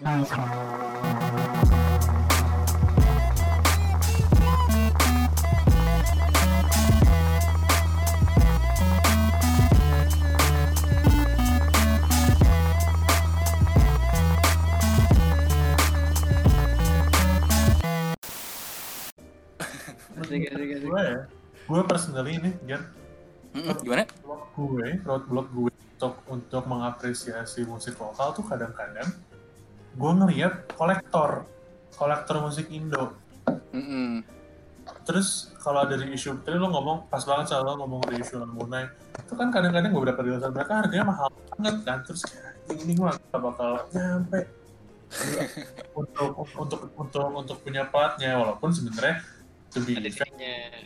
Gue ya gue personally ini Jan gimana? blog gue roadblock gue untuk untuk mengapresiasi musik lokal tuh kadang-kadang gue ngeliat kolektor kolektor musik Indo. Mm-mm. terus kalau dari isu tadi lo ngomong pas banget soal lo ngomong dari isu Lamunai itu kan kadang-kadang beberapa rilisan mereka harganya mahal banget kan? Terus kayak ini gue gak bakal nyampe. Untuk untuk untuk untuk punya platnya walaupun sebenarnya be Ada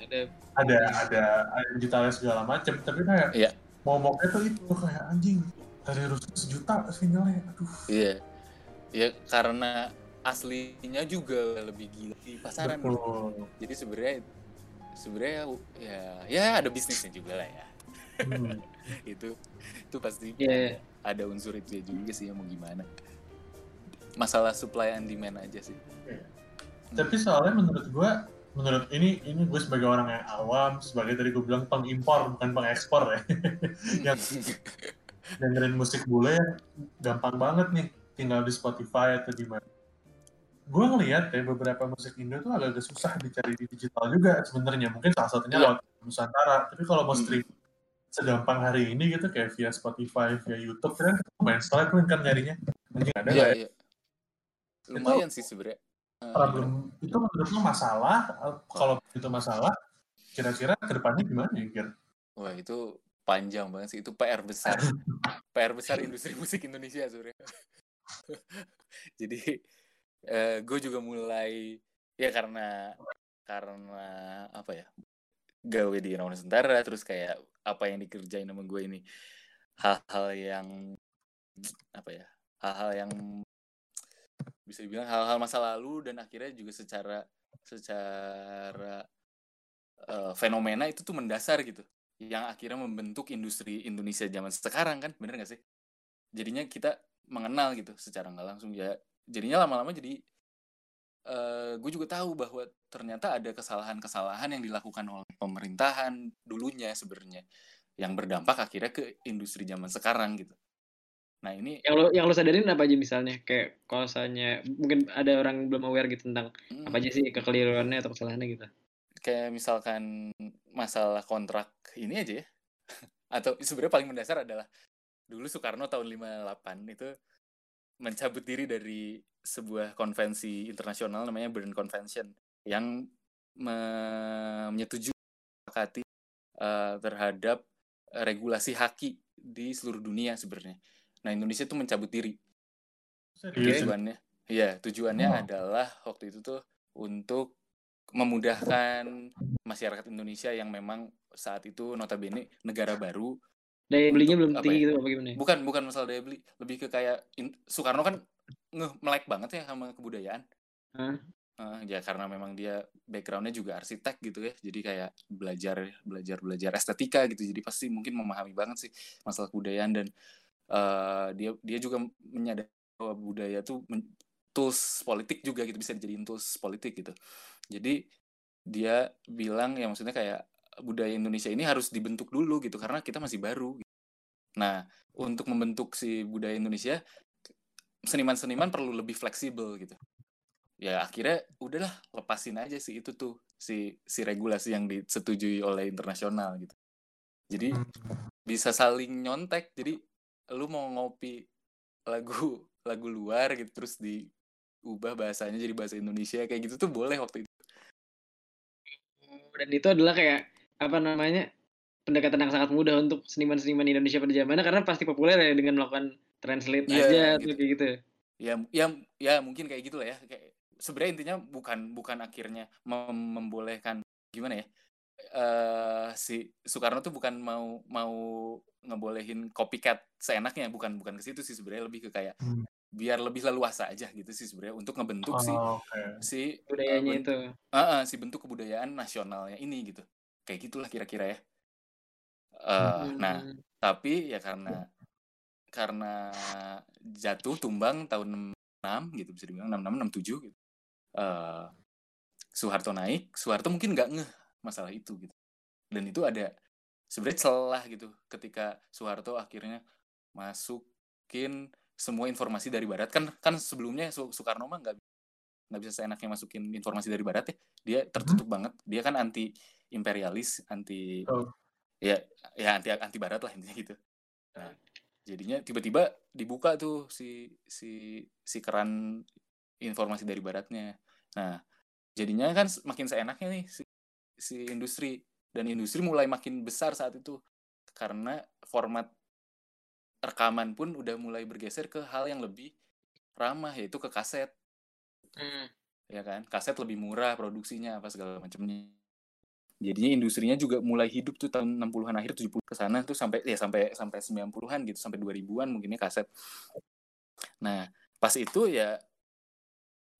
ada ada ada ada digitalnya segala macam tapi kayak mau mau tuh itu kayak anjing dari Rusia sejuta vinilnya aduh. Iya. Ya karena aslinya juga lebih gila di pasaran. gitu. betul Jadi sebenarnya sebenarnya ya ya ada bisnisnya juga lah ya. Hmm. itu itu pasti Iya. ada unsur itu juga sih yang mau gimana. Masalah supply and demand aja sih. tapi soalnya menurut gue menurut ini ini gue sebagai orang yang awam sebagai tadi gue bilang pengimpor bukan pengekspor ya yang dengerin musik bule gampang banget nih tinggal di Spotify atau di mana gue ngeliat ya beberapa musik Indo tuh agak susah dicari di digital juga sebenarnya mungkin salah satunya Iya. lewat Nusantara tapi kalau mau Hmm. stream segampang hari ini gitu kayak via Spotify via YouTube kan main setelah kan nyarinya anjing ada nggak ya? iya. Lumayan sih sebenarnya. Eh, problem itu menurut lo masalah kalau itu masalah kira-kira ke depannya gimana ya Gir? Wah itu panjang banget sih itu PR besar PR besar industri musik Indonesia sebenarnya jadi eh, gue juga mulai ya karena karena apa ya gawe di Indonesia Nusantara terus kayak apa yang dikerjain sama gue ini hal-hal yang apa ya hal-hal yang bisa dibilang hal-hal masa lalu dan akhirnya juga secara secara eh, fenomena itu tuh mendasar gitu yang akhirnya membentuk industri Indonesia zaman sekarang kan bener gak sih? Jadinya kita mengenal gitu secara nggak langsung. Ya jadinya lama-lama jadi eh gue juga tahu bahwa ternyata ada kesalahan-kesalahan yang dilakukan oleh pemerintahan dulunya sebenarnya yang berdampak akhirnya ke industri zaman sekarang gitu. Nah ini yang lo yang lo sadarin apa aja misalnya? Kayak kalau misalnya mungkin ada orang belum aware gitu tentang mm, apa aja sih kekeliruannya atau kesalahannya gitu? Kayak misalkan masalah kontrak ini aja ya. Atau sebenarnya paling mendasar adalah dulu Soekarno tahun 58 itu mencabut diri dari sebuah konvensi internasional namanya Bern Convention yang me- menyetujui eh, terhadap regulasi haki di seluruh dunia sebenarnya. Nah Indonesia itu mencabut diri Serius? tujuannya iya tujuannya Oh. adalah waktu itu tuh untuk memudahkan masyarakat Indonesia yang memang saat itu notabene negara baru daya belinya Untuk belum tinggi ya? gitu apa gimana ya? bukan bukan masalah daya beli. Lebih ke kayak in- Soekarno kan nge melek banget ya sama kebudayaan. Hah? Eh, ya karena memang dia backgroundnya juga arsitek gitu ya. Jadi kayak belajar belajar belajar estetika gitu. Jadi pasti mungkin memahami banget sih masalah kebudayaan. Dan eh, dia dia juga menyadari bahwa budaya tuh men- tools politik juga gitu. Bisa dijadiin tools politik gitu. Jadi dia bilang ya maksudnya kayak budaya Indonesia ini harus dibentuk dulu gitu karena kita masih baru gitu. nah untuk membentuk si budaya Indonesia seniman-seniman perlu lebih fleksibel gitu ya akhirnya udahlah lepasin aja sih itu tuh si si regulasi yang disetujui oleh internasional gitu jadi Hmm. bisa saling nyontek jadi lu mau ngopi lagu lagu luar gitu terus diubah bahasanya jadi bahasa Indonesia kayak gitu tuh boleh waktu itu dan itu adalah kayak apa namanya pendekatan yang sangat mudah untuk seniman-seniman Indonesia pada zamannya karena pasti populer ya dengan melakukan translate Iya, aja gitu. tuh kayak gitu. Ya ya ya mungkin kayak gitu lah ya. Kayak sebenarnya intinya bukan bukan akhirnya mem- membolehkan gimana ya eh si Soekarno tuh bukan mau mau ngebolehin copycat seenaknya bukan bukan ke situ sih sebenarnya. Lebih ke kayak Hmm. biar lebih leluasa aja gitu sih sebenarnya untuk ngebentuk si Oh, si eh, budayanya ben- itu. Ah, ah, si bentuk kebudayaan nasionalnya ini gitu kayak gitulah kira-kira ya nah Hmm. tapi ya karena karena jatuh tumbang tahun gitu bisa dibilang 66 67 gitu. Uh, Soeharto naik, Soeharto mungkin nggak ngeh masalah itu gitu. Dan itu ada sebenarnya celah gitu ketika Soeharto akhirnya masukin semua informasi dari barat kan kan sebelumnya Soekarno mah nggak nggak bisa seenaknya masukin informasi dari barat ya. Dia tertutup hmm. banget. Dia kan anti imperialis anti oh. ya ya anti anti barat lah intinya gitu. Nah jadinya tiba-tiba dibuka tuh si si si keran informasi dari baratnya. Nah jadinya kan makin seenaknya nih si, si industri. Dan industri mulai makin besar saat itu karena format rekaman pun udah mulai bergeser ke hal yang lebih ramah yaitu ke kaset Hmm. Ya kan? Kaset lebih murah produksinya apa segala macamnya. Jadinya industrinya juga mulai hidup tuh tahun 60-an akhir 70 ke sana tuh sampai ya sampai sampai 90-an gitu, sampai 2000-an mungkinnya kaset. Nah, pas itu ya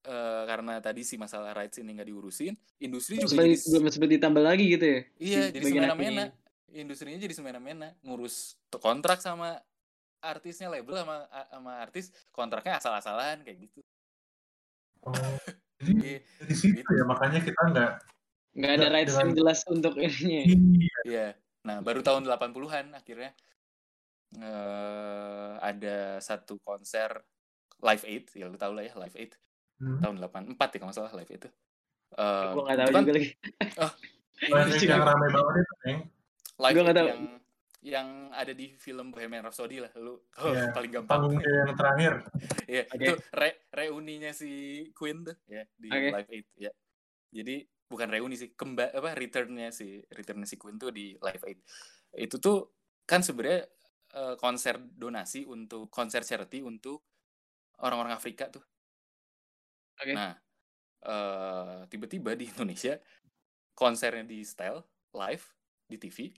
uh, karena tadi si masalah rights ini nggak diurusin, industri juga jadi, belum sempat ditambah lagi gitu ya. Iya, jadi semena-mena. Industrinya jadi semena-mena, ngurus kontrak sama artisnya label sama sama artis kontraknya asal-asalan kayak gitu. Oh, jadi iya, dari situ gitu. ya makanya kita nggak nggak ada rights yang jelas untuk ini. Iya. iya. Nah, baru tahun 80-an akhirnya uh, ada satu konser Live Aid, ya lu tau lah ya Live Aid. Hmm. Tahun 84 ya kalau salah Live Aid itu. Uh, Gue gak tahu kan, juga lagi. Oh, ini yang ramai banget itu, Neng. Live Aid yang yang ada di film Bohemian Rhapsody lah lu oh, yeah, paling gampang panggung yang terakhir ya yeah, okay. itu re reuninya si Queen tuh ya di okay. Live Aid ya jadi bukan reuni sih kembali apa returnnya si returnnya si Queen tuh di Live Aid itu tuh kan sebenarnya uh, konser donasi untuk konser charity untuk orang-orang Afrika tuh okay. nah uh, tiba-tiba di Indonesia konsernya di style live di TV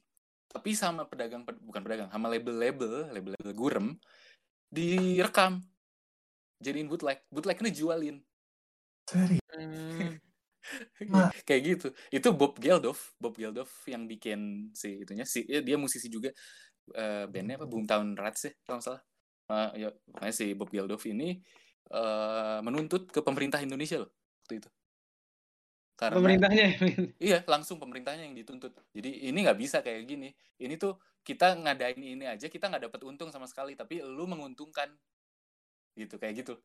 tapi sama pedagang bukan pedagang sama label-label label-label gurem direkam. Jadiin bootleg bootleg ini jualin. Serius? Hmm. kayak gitu. Itu Bob Geldof Bob Geldof yang bikin si itunya si ya, dia musisi juga. Uh, bandnya apa? Boomtown Rats ya kalau salah. Uh, ya pokoknya si Bob Geldof ini uh, menuntut ke pemerintah Indonesia loh waktu itu karena, pemerintahnya. iya, langsung pemerintahnya yang dituntut. Jadi ini nggak bisa kayak gini. Ini tuh kita ngadain ini aja, kita nggak dapat untung sama sekali, tapi lu menguntungkan. Gitu, kayak gitu.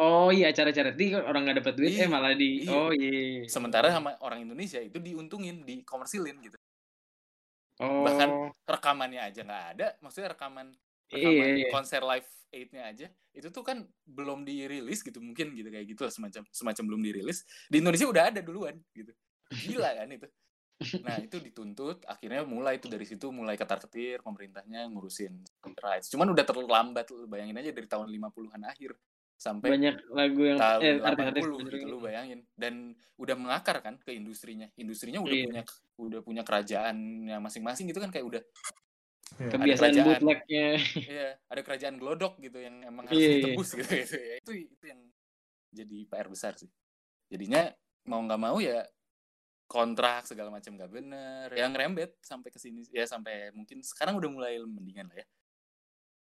Oh iya, cara-cara di orang nggak dapat duit, eh, iya, eh malah di, iya. oh iya. Sementara sama orang Indonesia itu diuntungin, dikomersilin gitu. Oh. Bahkan rekamannya aja nggak ada, maksudnya rekaman, rekaman iya, iya. konser live Eight-nya aja itu tuh kan belum dirilis gitu mungkin gitu kayak gitu semacam semacam belum dirilis di Indonesia udah ada duluan gitu. Gila kan itu. Nah itu dituntut akhirnya mulai itu dari situ mulai ketar ketir pemerintahnya ngurusin rights cuman udah terlambat bayangin aja dari tahun 50-an akhir sampai banyak lagu yang tahun eh, 80 gitu lu bayangin. Dan udah mengakar kan ke industrinya. Industrinya udah iya. punya udah punya kerajaannya masing-masing gitu kan kayak udah yeah. kebiasaan bootlegnya. Iya ada kerajaan glodok gitu yang emang harus yeah, ditebus yeah. gitu, gitu ya. Itu itu yang jadi PR besar sih. Jadinya mau nggak mau ya kontrak segala macam nggak bener. Yang rembet sampai ke sini ya sampai mungkin sekarang udah mulai mendingan lah ya.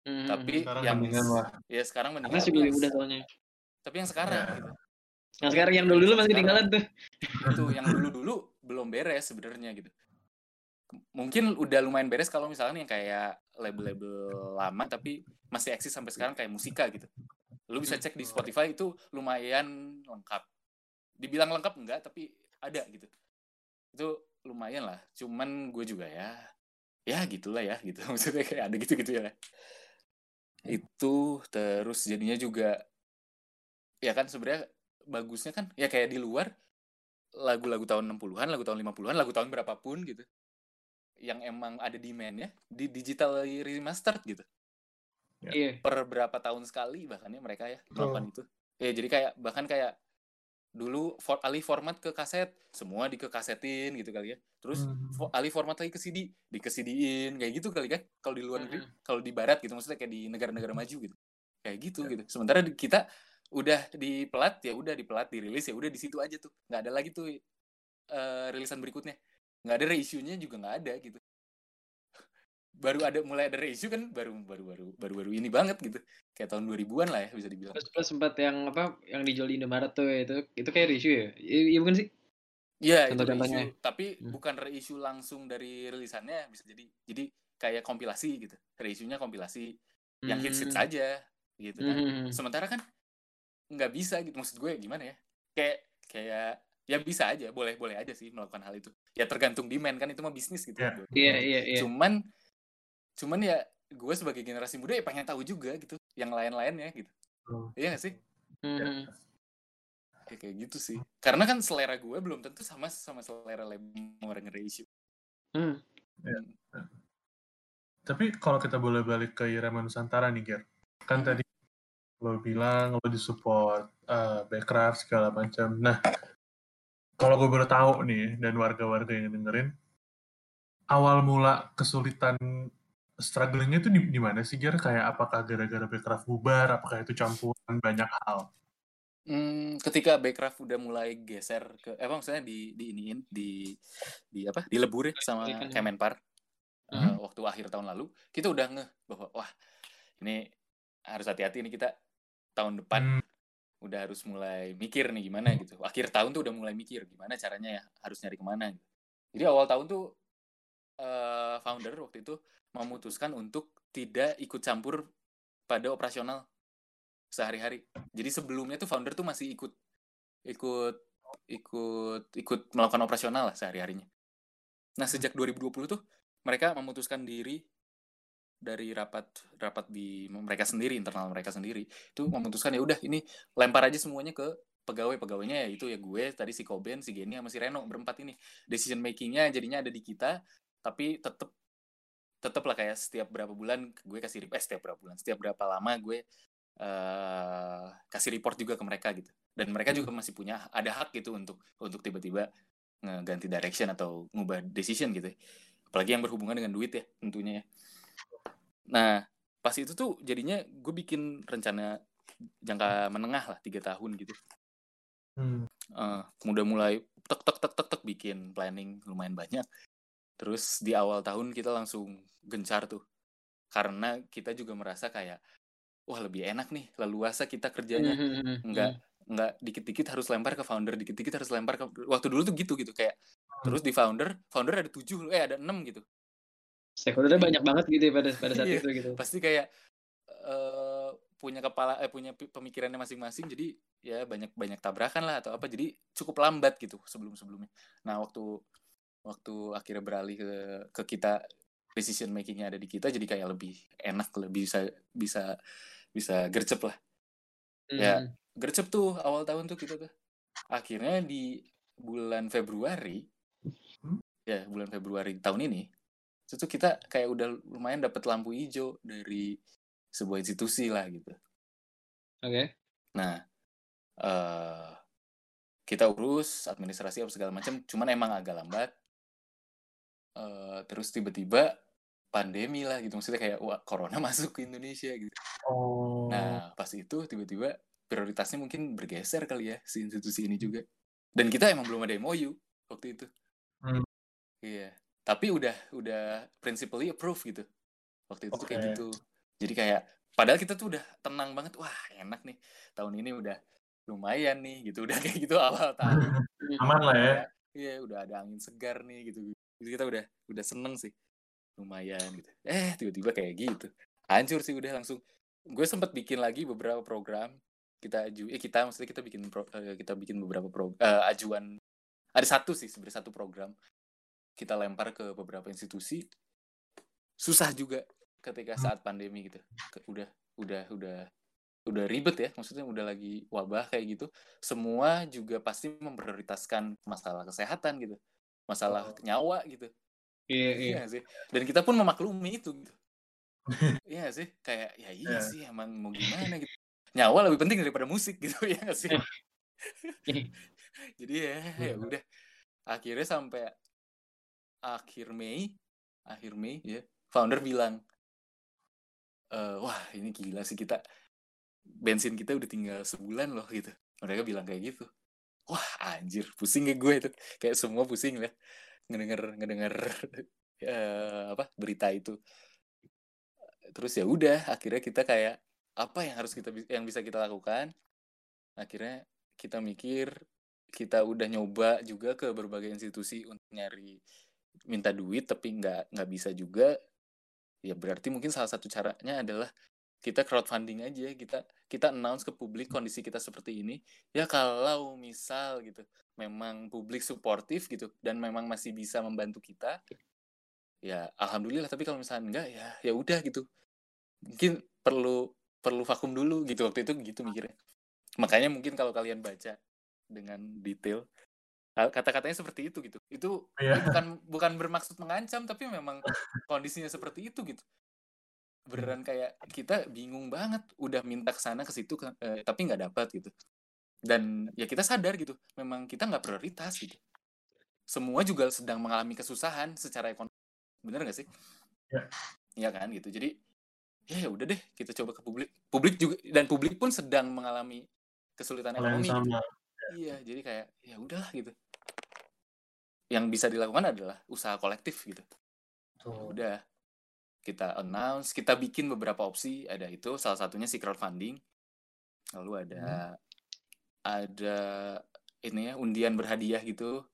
Hmm, tapi sekarang yang mendingan lah. ya sekarang mendingan masih lebih mudah soalnya tapi yang sekarang ya. gitu. Yang sekarang yang dulu dulu masih ketinggalan tuh. Itu yang dulu dulu belum beres sebenarnya gitu mungkin udah lumayan beres kalau misalnya yang kayak label-label lama tapi masih eksis sampai sekarang kayak musika gitu. Lu bisa cek di Spotify itu lumayan lengkap. Dibilang lengkap enggak, tapi ada gitu. Itu lumayan lah. Cuman gue juga ya, ya gitulah ya gitu. Maksudnya kayak ada gitu-gitu ya. Itu terus jadinya juga ya kan sebenarnya bagusnya kan ya kayak di luar lagu-lagu tahun 60-an, lagu tahun 50-an, lagu tahun berapapun gitu yang emang ada demandnya di digital remastered gitu. Yeah. Iya. Per berapa tahun sekali bahkan ya mereka ya melakukan oh. itu. Ya jadi kayak bahkan kayak dulu for, alih format ke kaset semua di kasetin gitu kali ya terus hmm. for, alih format lagi ke CD di ke CD-in kayak gitu kali kan kalau di luar negeri hmm. kalau di barat gitu maksudnya kayak di negara-negara maju gitu kayak gitu yeah. gitu sementara kita udah di pelat ya udah di pelat dirilis ya udah di situ aja tuh nggak ada lagi tuh uh, rilisan berikutnya nggak ada reissue-nya juga nggak ada gitu baru ada mulai ada reissue kan baru baru baru baru baru ini banget gitu kayak tahun 2000-an lah ya bisa dibilang Plus plus sempat yang apa yang dijual di Indomaret tuh itu itu kayak reissue ya? Iya bukan sih? Iya, itu reissue. Tapi Hmm. bukan reissue langsung dari rilisannya bisa jadi jadi kayak kompilasi gitu. Reissue-nya kompilasi yang hits hits Hmm. aja gitu kan. Hmm. Sementara kan nggak bisa gitu. Maksud gue gimana ya? Kayak kayak ya bisa aja, boleh boleh aja sih melakukan hal itu. Ya tergantung demand kan itu mah bisnis gitu. Iya. Iya iya iya. Cuman cuman ya gue sebagai generasi muda ya pengen tahu juga gitu yang lain-lainnya gitu. Hmm. Iya gak sih? Hmm. Kayak kayak gitu sih. Karena kan selera gue belum tentu sama sama selera label mau reissue. Hmm. Tapi kalau kita boleh balik ke Irama Nusantara nih, Ger. Kan Mhm. tadi lo bilang lo disupport uh, Backcraft segala macam. Nah, kalau gue boleh tahu nih dan warga-warga yang dengerin, awal mula kesulitan strugglingnya itu di, di mana sih, Ger? Kayak apakah gara-gara Backcraft bubar, apakah itu campuran banyak hal? Hmm, ketika Backcraft udah mulai geser ke, eh maksudnya di di iniin di di apa dilebur ya sama Kan. Kemenpar eh, Mhm. waktu akhir tahun lalu kita udah ngeh bahwa wah ini harus hati-hati nih kita tahun depan Hmm, udah harus mulai mikir nih gimana gitu. Akhir tahun tuh udah mulai mikir gimana caranya ya harus nyari ke mana gitu. jadi awal tahun tuh eh, founder waktu itu memutuskan untuk tidak ikut campur pada operasional sehari-hari. Jadi sebelumnya tuh founder tuh masih ikut ikut ikut ikut melakukan operasional lah sehari-harinya. Nah sejak 2020 tuh mereka memutuskan diri dari rapat rapat di mereka sendiri internal mereka sendiri itu memutuskan ya udah ini lempar aja semuanya ke pegawai pegawainya ya itu ya gue tadi si Koben si Geni sama si Reno berempat ini. Decision makingnya jadinya ada di kita tapi tetep tetep lah kayak setiap berapa bulan gue kasih report eh setiap berapa bulan setiap berapa lama gue eh kasih report juga ke mereka gitu. Dan mereka juga masih punya ada hak gitu untuk untuk tiba-tiba ngeganti direction atau ngubah decision gitu ya. apalagi yang berhubungan dengan duit ya tentunya ya nah pas itu tuh jadinya gue bikin rencana jangka menengah lah tiga tahun gitu. Hmm, Eh, udah mulai tek tek tek tek tek bikin planning lumayan banyak. Terus di awal tahun kita langsung gencar tuh. Karena kita juga merasa kayak wah lebih enak nih leluasa kita kerjanya. Hmm. nggak nggak dikit-dikit harus lempar ke founder dikit-dikit harus lempar ke waktu dulu tuh gitu gitu kayak terus di founder founder ada tujuh eh ada enam gitu Stakeholdernya banyak banget gitu ya pada pada saat Iya. itu gitu. pasti kayak eh punya kepala eh punya pemikirannya masing-masing jadi ya banyak banyak tabrakan lah atau apa jadi cukup lambat gitu sebelum sebelumnya nah waktu waktu akhirnya beralih ke ke kita decision makingnya ada di kita jadi kayak lebih enak lebih bisa bisa bisa gercep lah Ya. Hmm. gercep tuh awal tahun tuh kita tuh akhirnya di bulan Februari Hmm? ya bulan Februari tahun ini itu tuh kita kayak udah lumayan dapat lampu hijau dari sebuah institusi lah gitu Oke. nah eh kita urus administrasi apa segala macam cuman emang agak lambat Eh terus tiba-tiba pandemi lah gitu maksudnya kayak wah corona masuk ke Indonesia gitu oh, Nah, pas itu tiba-tiba prioritasnya mungkin bergeser kali ya si institusi ini juga. Dan kita emang belum ada MOU waktu itu. Hmm. Iya. Tapi udah udah principally approve gitu. Waktu itu tuh kayak gitu. Jadi kayak padahal kita tuh udah tenang banget. Wah, enak nih. Tahun ini udah lumayan nih gitu. Udah kayak gitu awal tahun. aman lah ya. Iya, udah ada angin segar nih gitu. Jadi kita udah udah seneng sih. Lumayan gitu. Eh, tiba-tiba kayak gitu. Hancur sih udah langsung. Gue sempat bikin lagi beberapa program. Kita aju eh kita maksudnya kita bikin pro- eh, kita bikin beberapa pro, eh, ajuan ada satu sih sebenarnya satu program kita lempar ke beberapa institusi susah juga ketika saat pandemi gitu. Udah udah udah udah ribet ya maksudnya udah lagi wabah kayak gitu semua juga pasti memprioritaskan masalah kesehatan gitu masalah Oh. nyawa gitu. Iya iya. Iya. nggak sih? Dan kita pun memaklumi itu gitu. Iya sih? Kayak ya iya Iya. sih emang mau gimana gitu. Nyawa lebih penting daripada musik gitu ya nggak sih? Jadi ya ya Benar. udah. Akhirnya sampai akhir Mei akhir Mei ya founder bilang "Eh, wah ini gila sih kita bensin kita udah tinggal sebulan loh gitu. Mereka bilang kayak gitu. Wah anjir pusing kayak gue itu. Kayak semua pusing lah ngedenger ngedenger eh, apa berita itu. Terus ya udah akhirnya kita kayak apa yang harus kita yang bisa kita lakukan? Akhirnya kita mikir kita udah nyoba juga ke berbagai institusi untuk nyari minta duit tapi nggak nggak bisa juga ya berarti mungkin salah satu caranya adalah kita crowdfunding aja kita kita announce ke publik kondisi kita seperti ini ya kalau misal gitu memang publik suportif gitu dan memang masih bisa membantu kita ya alhamdulillah tapi kalau misalnya enggak ya ya udah gitu. Mungkin perlu perlu vakum dulu gitu waktu itu gitu mikirnya. Makanya mungkin kalau kalian baca dengan detail kata-katanya seperti itu gitu. Itu yeah. bukan bukan bermaksud mengancam tapi memang kondisinya seperti itu gitu. Beneran kayak kita bingung banget udah minta ke sana ke situ eh, tapi nggak dapat gitu. Dan ya kita sadar gitu. Memang kita nggak prioritas gitu. Semua juga sedang mengalami kesusahan secara ekonomi bener nggak sih? Ya ya kan gitu. Jadi ya, ya udah deh kita coba ke publik. Publik juga dan publik pun sedang mengalami kesulitan ekonomi gitu. Iya jadi kayak ya udahlah gitu. Yang bisa dilakukan adalah usaha kolektif gitu. Tuh. udah kita announce kita bikin beberapa opsi. Ada itu salah satunya si crowdfunding. Lalu ada hmm. ada ini ya undian berhadiah gitu.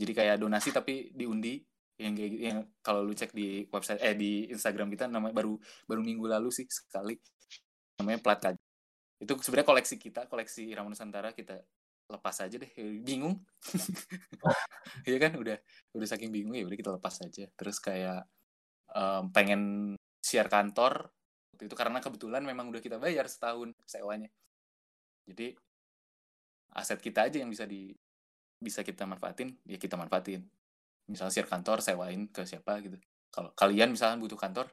Jadi kayak donasi tapi diundi. Yang kayak yang kalau lu cek di website eh di Instagram kita namanya baru baru minggu lalu sih sekali. Namanya plat kaji itu sebenarnya koleksi kita koleksi Irama Nusantara. Kita lepas aja deh bingung. Iya kan udah udah saking bingung ya udah kita lepas aja. Terus kayak um, pengen share kantor waktu itu karena kebetulan memang udah kita bayar setahun sewanya. Jadi aset kita aja yang bisa di bisa kita manfaatin ya kita manfaatin. Misalnya share kantor sewain ke siapa gitu. Kalau kalian misalnya butuh kantor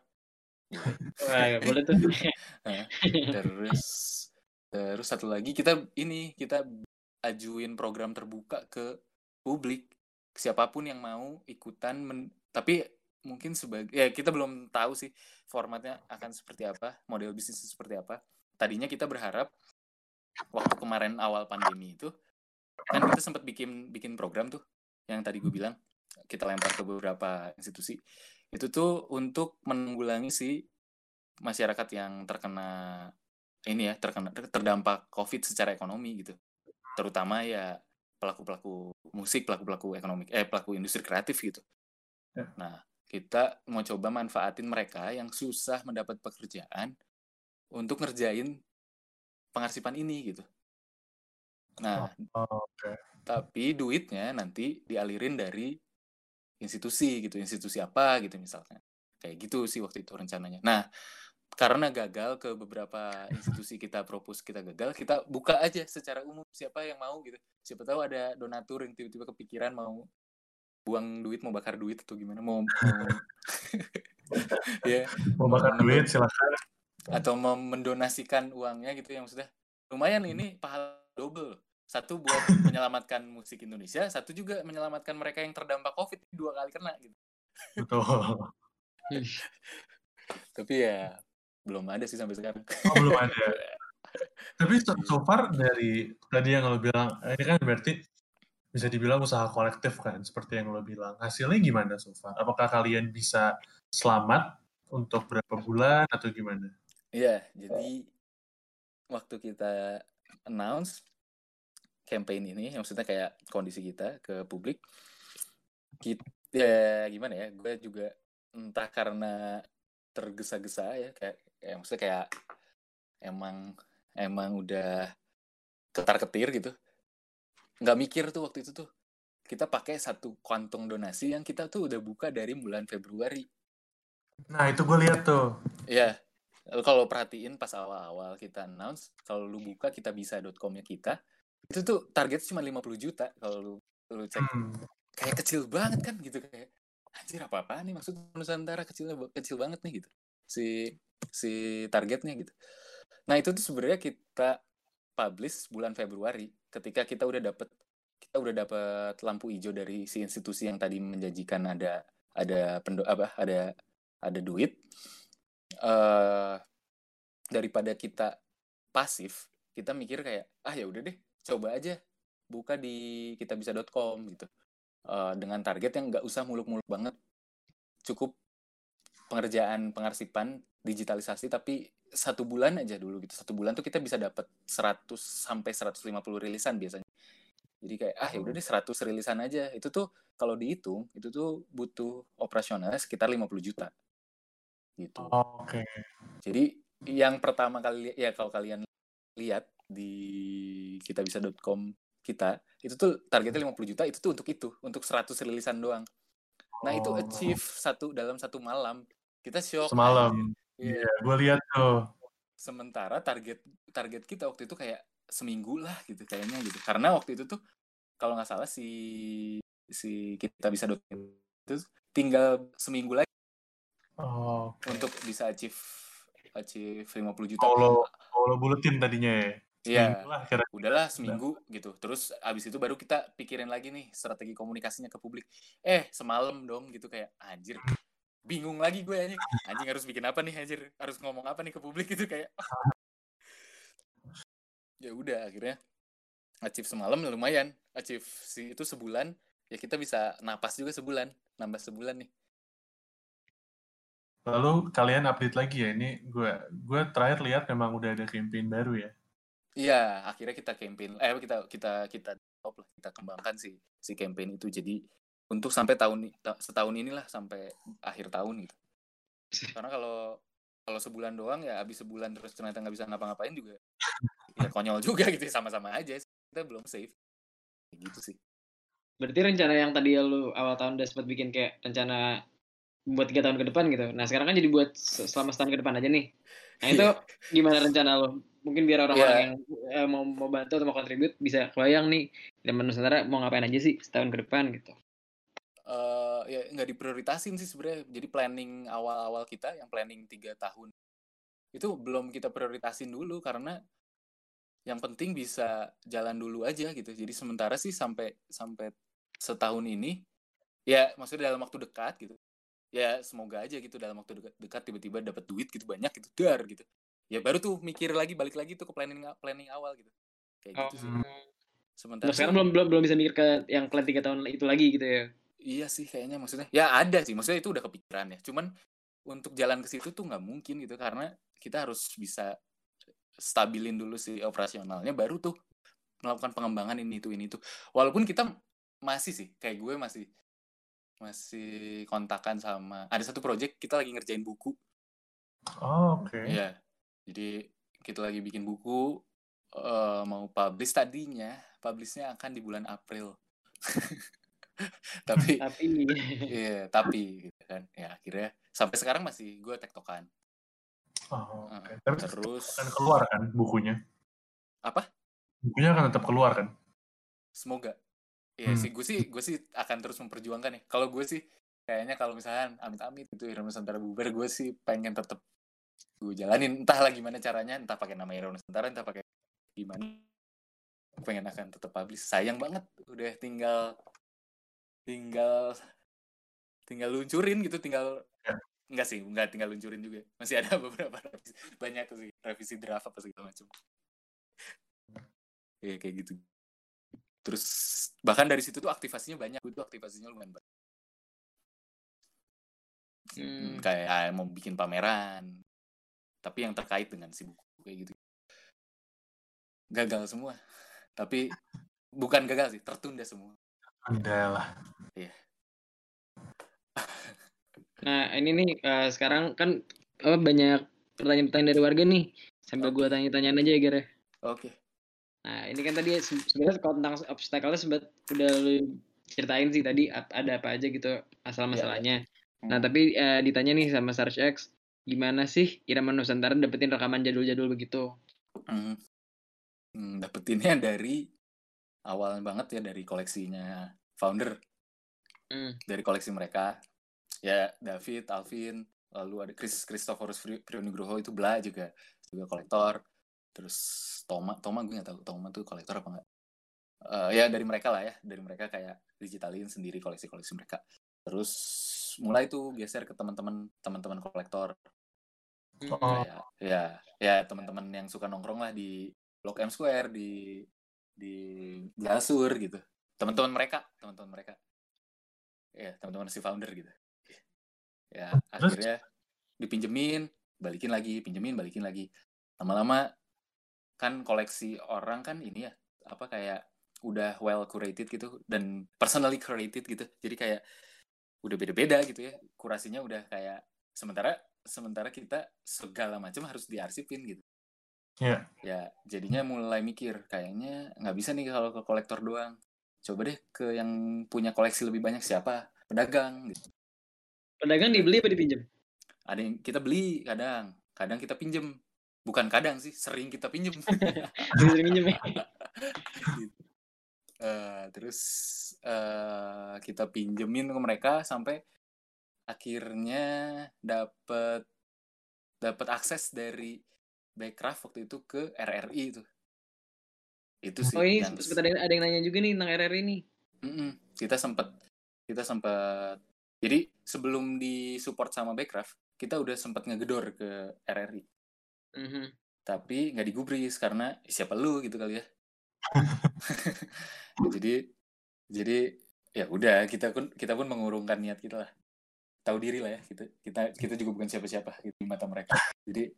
boleh boleh tuh. Terus terus satu lagi kita ini kita ajuin program terbuka ke publik. Siapa pun yang mau ikutan men, tapi mungkin sebagai ya kita belum tahu sih formatnya akan seperti apa model bisnis seperti apa. Tadinya kita berharap waktu kemarin awal pandemi itu kan kita sempat bikin bikin program tuh yang tadi gue bilang kita lempar ke beberapa institusi. Itu tuh untuk menanggulangi si masyarakat yang terkena ini ya terkena terdampak covid secara ekonomi gitu terutama ya pelaku-pelaku musik pelaku-pelaku ekonomi eh pelaku industri kreatif gitu. Ya. nah kita mau coba manfaatin mereka yang susah mendapat pekerjaan untuk ngerjain pengarsipan ini gitu. Nah oh, okay. tapi duitnya nanti dialirin dari institusi gitu. Institusi apa gitu misalnya. Kayak gitu sih waktu itu rencananya. Nah karena gagal ke beberapa institusi kita propose kita gagal kita buka aja secara umum siapa yang mau gitu siapa tahu ada donatur yang tiba-tiba kepikiran mau buang duit mau bakar duit atau gimana mau, mau ya mau bakar duit silakan atau mau mendonasikan uangnya gitu yang sudah lumayan ini pahala double satu buat menyelamatkan musik Indonesia, satu juga menyelamatkan mereka yang terdampak COVID dua kali kena gitu. Betul. Tapi ya belum ada sih sampai sekarang. Oh, belum ada. Tapi so, so far dari tadi yang lo bilang, ini kan berarti bisa dibilang usaha kolektif kan, seperti yang lo bilang. Hasilnya gimana so far? Apakah kalian bisa selamat untuk berapa bulan atau gimana? Iya, jadi waktu kita announce campaign ini, yang maksudnya kayak kondisi kita ke publik, kita ya gimana ya, gue juga entah karena tergesa-gesa ya, kayak, kayak maksudnya kayak emang emang udah ketar-ketir gitu, nggak mikir tuh waktu itu tuh kita pakai satu kantong donasi yang kita tuh udah buka dari bulan Februari. Nah itu gue lihat tuh. Iya, kalau perhatiin pas awal-awal kita announce, kalau lu buka kita bisa.com-nya kita, itu tuh target cuma 50 juta kalau lu lu cek hmm. kayak kecil banget kan gitu kayak anjir apa apa nih maksud Nusantara kecilnya kecil banget nih gitu si si targetnya gitu. Nah itu tuh sebenarnya kita publish bulan Februari ketika kita udah dapet kita udah dapet lampu hijau dari si institusi yang tadi menjanjikan ada ada pendo apa ada ada duit. Uh, daripada kita pasif kita mikir kayak ah ya udah deh coba aja buka di kitabisa.com gitu. Uh, dengan target yang nggak usah muluk-muluk banget. Cukup pengerjaan pengarsipan digitalisasi tapi satu bulan aja dulu gitu. Satu bulan tuh kita bisa dapat 100 sampai 150 rilisan biasanya. Jadi kayak ah ya udah deh 100 rilisan aja. Itu tuh kalau dihitung itu tuh butuh operasionalnya sekitar 50 juta. Gitu. Oke. jadi yang pertama kali ya kalau kalian lihat di kitabisa.com kita itu tuh targetnya 50 juta itu tuh untuk itu untuk 100 rilisan doang. Nah itu Oh. achieve satu dalam satu malam kita shock Semalam. Iya. Iya, gue lihat tuh. sementara target target kita waktu itu kayak seminggu lah gitu kayaknya gitu karena waktu itu tuh kalau nggak salah si si kita bisa itu tinggal seminggu lagi Oh, untuk bisa achieve achieve 50 juta kalau kalau buletin tadinya ya. Iya. Udahlah seminggu gitu terus abis itu baru kita pikirin lagi nih strategi komunikasinya ke publik eh semalam dong gitu kayak anjir bingung lagi gue anjing. Anjing harus bikin apa nih anjir? Harus ngomong apa nih ke publik gitu kayak. Ya udah akhirnya achieve semalam lumayan. Achieve si itu sebulan ya kita bisa napas juga sebulan. Nambah sebulan nih. Lalu kalian update lagi ya. Ini gue gue terakhir lihat memang udah ada campaign baru ya. Iya, akhirnya kita campaign, eh kita kita kita develop lah, kita kembangkan si si campaign itu. Jadi untuk sampai tahun ta- setahun inilah sampai akhir tahun gitu. Karena kalau kalau sebulan doang ya habis sebulan terus ternyata nggak bisa ngapa-ngapain juga ya konyol juga gitu sama-sama aja kita belum safe Kayak gitu sih Berarti rencana yang tadi lu awal tahun udah sempat bikin kayak rencana buat tiga tahun ke depan gitu. Nah sekarang kan jadi buat se- selama setahun ke depan aja nih. Nah itu gimana rencana lo? Mungkin biar orang-orang Iya. yang eh, mau mau bantu atau mau kontribut bisa kebayang nih zaman Nusantara mau ngapain aja sih setahun ke depan gitu. Eh ya nggak diprioritasin sih sebenarnya. Jadi planning awal-awal kita yang planning tiga tahun itu belum kita prioritasin dulu karena yang penting bisa jalan dulu aja gitu. Jadi sementara sih sampai sampai setahun ini ya maksudnya dalam waktu dekat gitu. Ya semoga aja gitu dalam waktu dekat, dekat tiba-tiba dapat duit gitu banyak gitu dar gitu. Ya baru tuh mikir lagi balik lagi tuh ke planning planning awal gitu. Kayak gitu sih. Sementara Nah, sekarang belum belum belum bisa mikir ke yang plan tiga tahun itu lagi gitu ya. Iya sih kayaknya maksudnya ya ada sih maksudnya itu udah kepikiran ya cuman untuk jalan ke situ tuh nggak mungkin gitu karena kita harus bisa stabilin dulu sih operasionalnya baru tuh melakukan pengembangan ini itu ini itu walaupun kita masih sih kayak gue masih masih kontakan sama ada satu project kita lagi ngerjain buku. Oh, oke. Iya jadi kita lagi bikin buku eh, mau publish tadinya publishnya akan di bulan April tapi Tapi Iya, tapi gitu kan. Ya akhirnya sampai sekarang masih gue tektokan. Oh. Tapi Terus akan keluar kan bukunya? apa? Bukunya akan tetap keluar kan? Semoga. Iya Hmm. sih, gue sih gue sih akan terus memperjuangkan nih. Kalau gue sih kayaknya kalau misalkan amit-amit itu Hero Nusantara bubar, gue sih pengen tetap gue jalanin entahlah gimana caranya, entah pakai nama Hero Nusantara, entah pakai gimana. Pengen akan tetap publish. Sayang banget udah tinggal tinggal tinggal luncurin gitu, tinggal Ya. Enggak sih, enggak tinggal luncurin juga. Masih ada beberapa revisi, banyak sih revisi draft apa segala macam. Ya kayak gitu. Terus bahkan dari situ tuh aktivasinya banyak, itu aktivasinya lumayan banyak. Hmm, Hmm. kayak ah, mau bikin pameran, tapi yang terkait dengan si buku kayak gitu. Gagal semua. Tapi bukan gagal sih, tertunda semua. Udah lah. Nah, ini nih eh, sekarang kan apa banyak pertanyaan-pertanyaan dari warga nih. Sambil gua tanya-tanyaan aja ya, ya. Oke. Nah, ini kan tadi se- sebenarnya kalau tentang obstacle-nya sempat udah lu ceritain sih tadi ada apa aja gitu masalah-masalahnya. Nah, Hmm. tapi eh, ditanya nih sama Sarge X, gimana sih Irama Nusantara dapetin rekaman jadul-jadul begitu? Hmm. Hmm, dapetinnya dari awal banget ya dari koleksinya founder Hmm. dari koleksi mereka ya David Alvin lalu ada Chris Christophorus Pri- Priyonugroho itu Bla juga juga kolektor terus Toma Toma gue nggak tahu Toma tuh kolektor apa enggak Eh, ya dari mereka lah ya dari mereka kayak digitalin sendiri koleksi-koleksi mereka terus mulai tuh geser ke teman-teman teman-teman kolektor. Oh. kayak ya ya teman-teman yang suka nongkrong lah di Blok M Square di di Gasur gitu. Teman-teman mereka teman-teman mereka. Ya teman-teman si founder gitu. Ya Terus? akhirnya dipinjemin balikin lagi pinjemin balikin lagi. Lama-lama kan koleksi orang kan ini ya apa kayak udah well curated gitu dan personally curated gitu. Jadi kayak udah beda-beda gitu ya kurasinya udah kayak sementara sementara kita segala macam harus diarsipin gitu Iya. ya jadinya mulai mikir kayaknya nggak bisa nih kalau ke kolektor doang coba deh ke yang punya koleksi lebih banyak siapa pedagang gitu Pedagang dibeli apa dipinjam? ada yang kita beli kadang kadang kita pinjem bukan kadang sih sering kita pinjem Sering minjem ya. Gitu. Eh, terus eh, kita pinjemin ke mereka sampai akhirnya dapet dapet akses dari Backcraft waktu itu ke RRI itu itu sih Oh ini yang sempat ada, ada yang nanya juga nih tentang RRI nih. Mm-mm. kita sempet kita sempet jadi sebelum disupport sama Backcraft kita udah sempet ngegedor ke RRI Mhm. tapi nggak digubris karena "Eh, siapa lu gitu kali ya jadi jadi ya udah kita pun kita pun mengurungkan niat kita lah tahu diri lah ya kita kita kita juga bukan siapa-siapa gitu di mata mereka jadi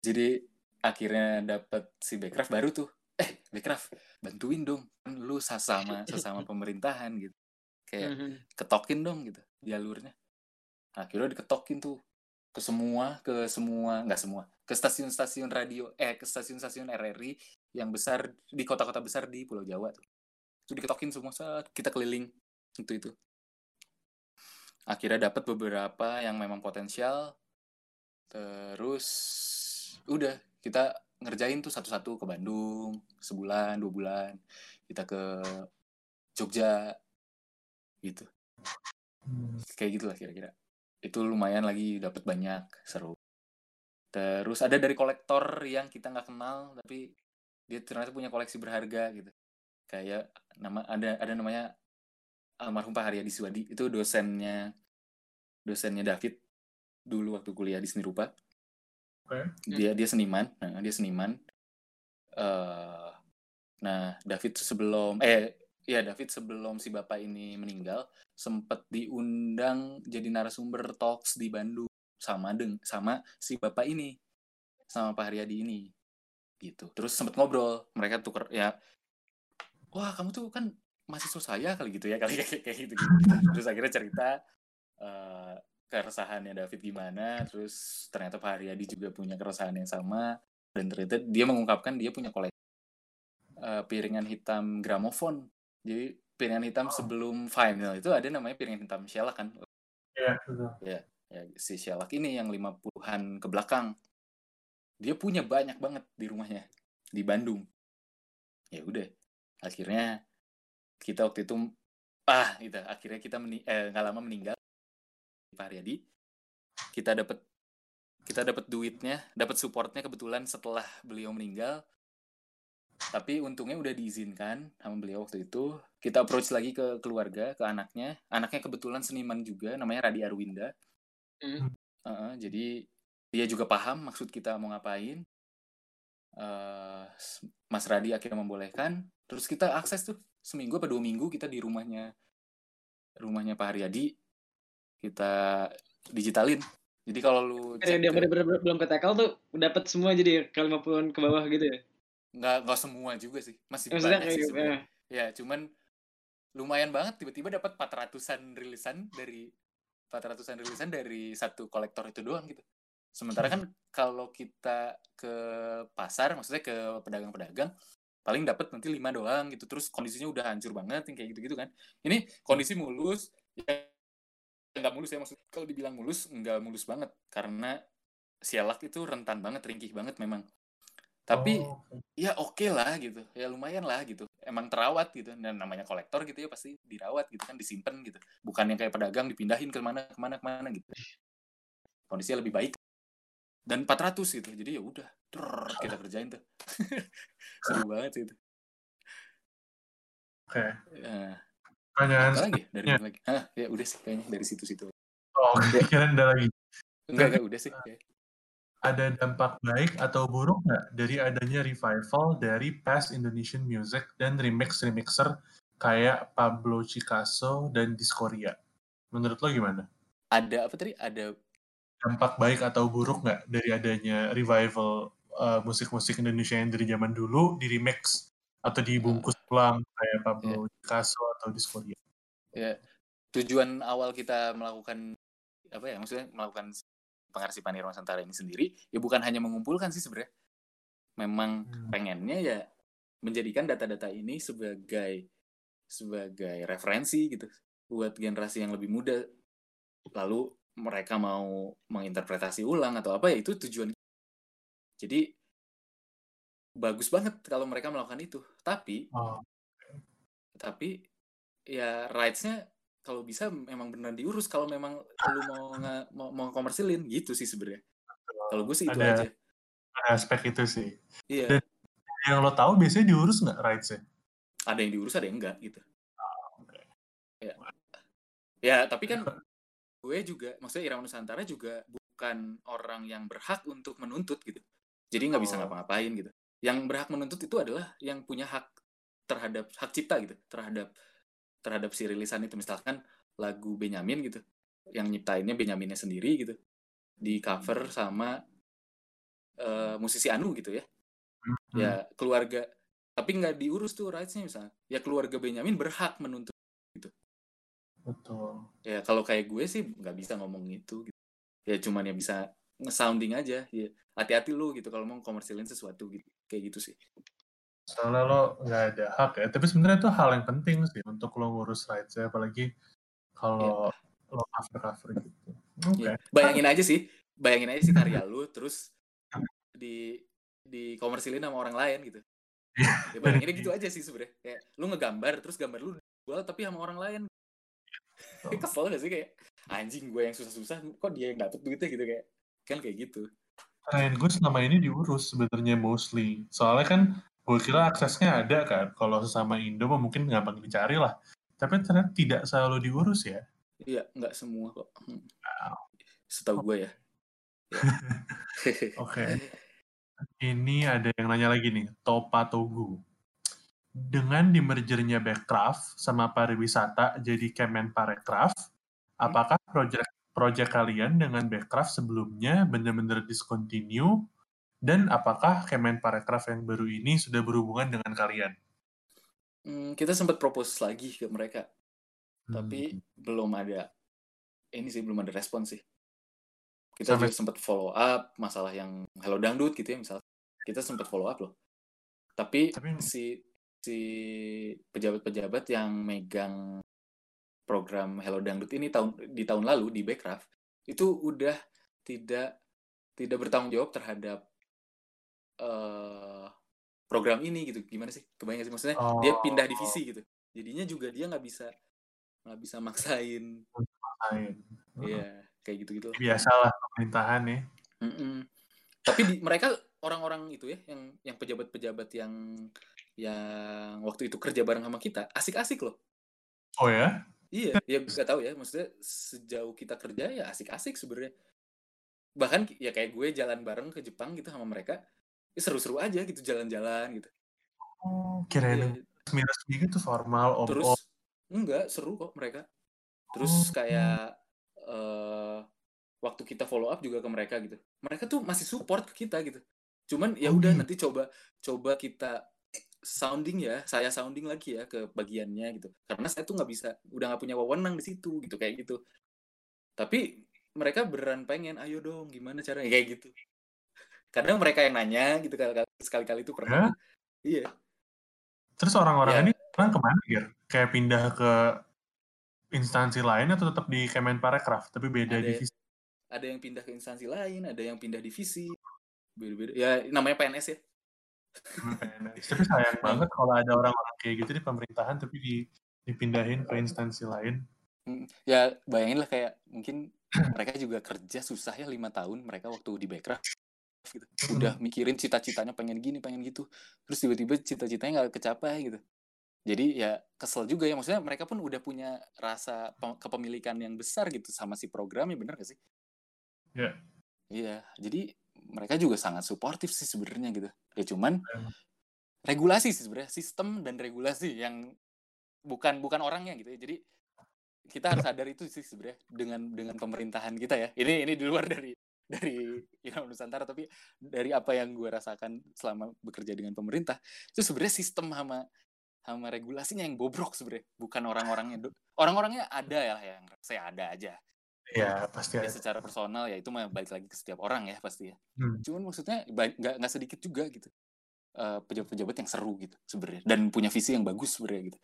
jadi akhirnya dapat si Backcraft baru tuh. Eh Backcraft bantuin dong. Kan lu sesama sesama pemerintahan gitu. Kayak Mhm. ketokin dong gitu jalurnya. Akhirnya diketokin tuh ke semua ke semua nggak semua ke stasiun-stasiun radio eh ke stasiun-stasiun RRI yang besar di kota-kota besar di Pulau Jawa tuh. Itu diketokin semua saat kita keliling itu itu. Akhirnya dapat beberapa yang memang potensial. Terus udah kita ngerjain tuh satu-satu ke Bandung sebulan dua bulan. Kita ke Jogja gitu. Hmm. kayak gitulah kira-kira. Itu lumayan lagi dapat banyak seru. Terus ada dari kolektor yang kita nggak kenal tapi dia ternyata punya koleksi berharga gitu. Kayak nama ada ada namanya almarhum Pak Haryadi Suwadi. Itu dosennya dosennya David dulu waktu kuliah di seni rupa Dia dia seniman nah, dia seniman. Eh nah David sebelum eh ya David sebelum si bapak ini meninggal sempat diundang jadi narasumber talks di Bandung. Sama deng sama si bapak ini sama Pak Haryadi ini gitu. Terus sempat ngobrol mereka tuker ya wah kamu tuh kan mahasiswa saya kali gitu ya kali kayak kayak gitu, gitu. terus akhirnya cerita eh, keresahannya David gimana terus ternyata Pak Haryadi juga punya keresahan yang sama dan ternyata dia mengungkapkan dia punya koleksi eh, piringan hitam gramofon. Jadi piringan hitam sebelum vinyl itu ada namanya piringan hitam shellac kan? Iya, betul. ya si shellac ini yang 50-an ke belakang. Dia punya banyak banget di rumahnya di Bandung. Ya udah akhirnya kita waktu itu ah gitu akhirnya kita meni- eh, lama meninggal Pak Haryadi kita dapat kita dapat duitnya dapat supportnya kebetulan setelah beliau meninggal. Tapi untungnya udah diizinkan sama beliau waktu itu. Kita approach lagi ke keluarga ke anaknya. Anaknya kebetulan seniman juga namanya Radi Arwinda. Hmm. Heeh, jadi dia juga paham maksud kita mau ngapain. Eh, Mas Radi akhirnya membolehkan. Terus kita akses tuh seminggu apa dua minggu kita di rumahnya rumahnya Pak Haryadi kita digitalin. Jadi kalau lu cek dia ke- belum ke tackle tuh dapat semua jadi ke 50 ke bawah gitu ya. nggak nggak semua juga sih. Masih Maksudnya banyak sih eh. ya cuman lumayan banget. Tiba-tiba dapat 400-an rilisan dari 400-an rilisan dari satu kolektor itu doang gitu. Sementara kan kalau kita ke pasar maksudnya ke pedagang-pedagang paling dapat nanti lima doang gitu. Terus kondisinya udah hancur banget yang kayak gitu-gitu kan. Ini kondisi mulus ya nggak mulus ya maksudnya kalau dibilang mulus nggak mulus banget. Karena sialak itu rentan banget ringkih banget memang. Tapi Oh, ya oke lah gitu. Ya lumayan lah gitu. Emang terawat gitu. Dan namanya kolektor gitu ya pasti dirawat gitu kan disimpan gitu. Bukan yang kayak pedagang dipindahin ke mana ke mana ke mana gitu. Kondisinya lebih baik. Dan 400 gitu. Jadi ya udah kita kerjain tuh. Seru banget sih itu. Oke. Eh, Pertanyaan apa lagi dari Ya. lagi Hah, ya udah sih kayaknya dari situ-situ Oh, kira ada lagi. enggak enggak udah sih kayak. Ada dampak baik atau buruk nggak dari adanya revival dari past Indonesian music dan remix-remixer kayak Pablo Picasso dan Discoria? Menurut lo gimana? ada apa tadi ada dampak baik atau buruk nggak dari adanya revival uh, musik-musik Indonesia yang dari zaman dulu di remix atau dibungkus ulang kayak Pablo yeah. Picasso atau Diskoria. Ya, tujuan awal kita melakukan apa ya maksudnya melakukan pengarsipan Irwan Santara ini sendiri ya bukan hanya mengumpulkan sih sebenarnya. Memang hmm. pengennya ya menjadikan data-data ini sebagai sebagai referensi gitu buat generasi yang lebih muda lalu mereka mau menginterpretasi ulang atau apa ya itu tujuan jadi bagus banget kalau mereka melakukan itu. Tapi oh. tapi ya rights-nya kalau bisa memang benar diurus kalau memang lu mau nge, mau, mau komersilin gitu sih sebenarnya. Kalau gue sih itu ada, aja. ada aspek itu sih. Iya. Dan yang lo tahu biasanya diurus nggak rights-nya? Ada yang diurus ada yang enggak gitu. Oh, okay. ya. Ya tapi kan gue juga maksudnya Irawan Nusantara juga bukan orang yang berhak untuk menuntut gitu. Jadi nggak bisa oh. ngapa-ngapain gitu yang berhak menuntut itu adalah yang punya hak terhadap hak cipta gitu terhadap terhadap si rilisan itu misalkan lagu Benyamin gitu yang nyiptainnya Benyaminnya sendiri gitu di cover sama uh, musisi Anu gitu ya hmm. ya keluarga tapi nggak diurus tuh rights-nya misalnya ya keluarga Benyamin berhak menuntut gitu Betul. Ya kalau kayak gue sih nggak bisa ngomong itu. Gitu. Ya cuman ya bisa nge-sounding aja. Ya hati-hati lu gitu kalau mau komersilin sesuatu gitu. Kayak gitu sih. Soalnya lo nggak ada hak ya. Tapi sebenarnya itu hal yang penting sih untuk lo ngurus rights ya. Apalagi kalau ya. lo cover-cover gitu. Oke. Okay. Ya. Bayangin aja sih. Bayangin aja sih karya lu terus di di komersilin sama orang lain gitu. Ya bayangin gitu aja sih sebenarnya. Kayak lu ngegambar terus gambar lu jual tapi sama orang lain oh. kesel gak sih kayak anjing gue yang susah-susah kok dia yang dapet duitnya gitu kayak kan kayak gitu Klien gue selama ini diurus sebenarnya mostly. Soalnya kan gue kira aksesnya ada kan. Kalau sesama Indo mungkin gampang dicari lah. Tapi ternyata tidak selalu diurus ya. Iya nggak semua kok. Hmm. wow. setahu gue ya, oke. Okay. ini ada yang nanya lagi nih. Topa Togu dengan dimergernya Backcraft sama pariwisata jadi Kemenparekraf, apakah proyek proyek kalian dengan Backcraft sebelumnya benar-benar discontinue dan apakah Kemenparekraf yang baru ini sudah berhubungan dengan kalian? Hmm, kita sempat propose lagi ke mereka, hmm. tapi belum ada ini sih belum ada respon sih. Kita Sampai... juga sempat follow up masalah yang Hello Dangdut gitu ya misalnya. Kita sempat follow up loh. Tapi, tapi si si pejabat-pejabat yang megang program Hello Dangdut ini tahun di tahun lalu di Backcraft itu udah tidak tidak bertanggung jawab terhadap uh, program ini gitu. Gimana sih? Kebayang sih? Maksudnya oh. dia pindah divisi gitu. Jadinya juga dia nggak bisa nggak bisa maksain. Maksain. Iya kayak gitu gitu biasalah pemerintahan ya. Mm -mm. tapi di, mereka orang-orang itu ya yang yang pejabat-pejabat yang yang waktu itu kerja bareng sama kita asik-asik loh. Oh ya? Iya, ya gak tahu ya. Maksudnya sejauh kita kerja ya asik-asik sebenarnya. Bahkan ya kayak gue jalan bareng ke Jepang gitu sama mereka, ya seru-seru aja gitu jalan-jalan gitu. Oh, kirain ya. resmi-resmi gitu formal om Terus enggak seru kok mereka. Terus oh. kayak uh, waktu kita follow up juga ke mereka gitu. Mereka tuh masih support ke kita gitu. Cuman ya oh, udah oh, nanti coba coba kita sounding ya saya sounding lagi ya ke bagiannya gitu. Karena saya tuh nggak bisa udah nggak punya wewenang di situ gitu kayak gitu. Tapi mereka beneran pengen ayo dong gimana caranya? Kayak gitu. Kadang mereka yang nanya gitu sekali-kali itu pernah. Iya. Terus orang-orang ya. ini kan ke mana ya kayak pindah ke instansi lain atau tetap di Kemenparekraf tapi beda ada, divisi? ada yang pindah ke instansi lain ada yang pindah divisi. Beda-beda. Ya namanya PNS ya tapi sayang banget kalau ada orang-orang kayak gitu di pemerintahan tapi di, dipindahin ke instansi lain. Hmm, ya bayangin lah kayak mungkin mereka juga kerja susah ya lima tahun mereka waktu di Backcraft gitu. Udah mikirin cita-citanya pengen gini, pengen gitu. Terus tiba-tiba cita-citanya nggak kecapai gitu. Jadi ya kesel juga ya. Maksudnya mereka pun udah punya rasa kepemilikan yang besar gitu sama si programnya, bener gak sih? Iya. Yeah. Iya. Jadi mereka juga sangat suportif sih sebenarnya gitu. Ya cuman regulasi sih sebenarnya sistem dan regulasi yang bukan bukan orangnya gitu ya. Jadi kita harus sadar itu sih sebenarnya dengan dengan pemerintahan kita ya. Ini ini di luar dari dari Irama Nusantara tapi dari apa yang gue rasakan selama bekerja dengan pemerintah itu sebenarnya sistem sama sama regulasinya yang bobrok sebenarnya bukan orang-orangnya. Orang-orangnya ada ya yang saya ada aja ya pasti ya, secara personal ya itu balik lagi ke setiap orang ya pasti ya. Hmm. cuman maksudnya nggak nggak sedikit juga gitu. Eh, pejabat-pejabat yang seru gitu sebenarnya dan punya visi yang bagus sebenarnya gitu.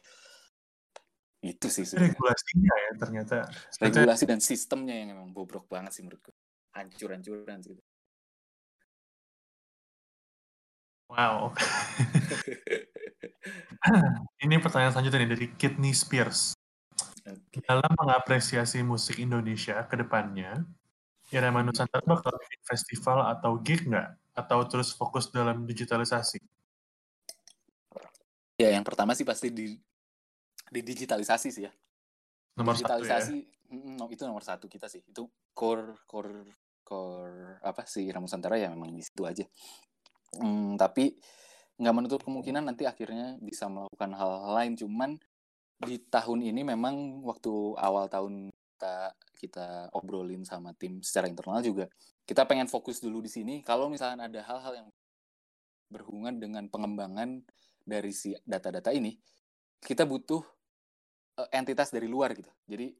Itu sih sebenarnya. Regulasinya ya ternyata. Regulasi dan sistemnya yang emang bobrok banget sih menurutku. Hancur-hancuran sih gitu. wow. Ini pertanyaan selanjutnya nih dari Kidney Spears Oke. dalam mengapresiasi musik Indonesia ke depannya Irama Nusantara bakal bikin festival atau gig nggak? Atau terus fokus dalam digitalisasi? Ya yang pertama sih pasti di di digitalisasi sih ya. Nomor satu ya? Digitalisasi mm, no, itu nomor satu kita sih. Itu core core core apa sih Irama Nusantara ya memang di situ aja. Hmm, tapi nggak menutup kemungkinan nanti akhirnya bisa melakukan hal-hal lain. Cuman di tahun ini memang waktu awal tahun kita kita obrolin sama tim secara internal juga kita pengen fokus dulu di sini. Kalau misalnya ada hal-hal yang berhubungan dengan pengembangan dari si data-data ini kita butuh eh, entitas dari luar gitu. Jadi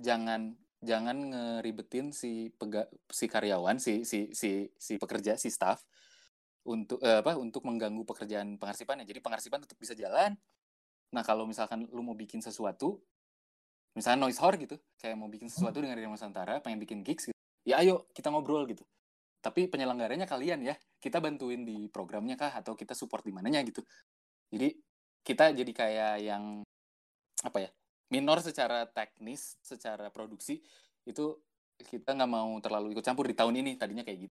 jangan jangan ngeribetin si pega, si karyawan si si si si pekerja si staff untuk eh, apa untuk mengganggu pekerjaan pengarsipannya. Jadi pengarsipan tetap bisa jalan nah kalau misalkan lu mau bikin sesuatu misalnya noise hor gitu kayak mau bikin sesuatu dengan Irama Nusantara pengen bikin gigs gitu ya ayo kita ngobrol gitu. Tapi penyelenggaranya kalian ya kita bantuin di programnya kah atau kita support di mananya gitu. Jadi kita jadi kayak yang apa ya minor secara teknis secara produksi itu kita nggak mau terlalu ikut campur di tahun ini tadinya kayak gitu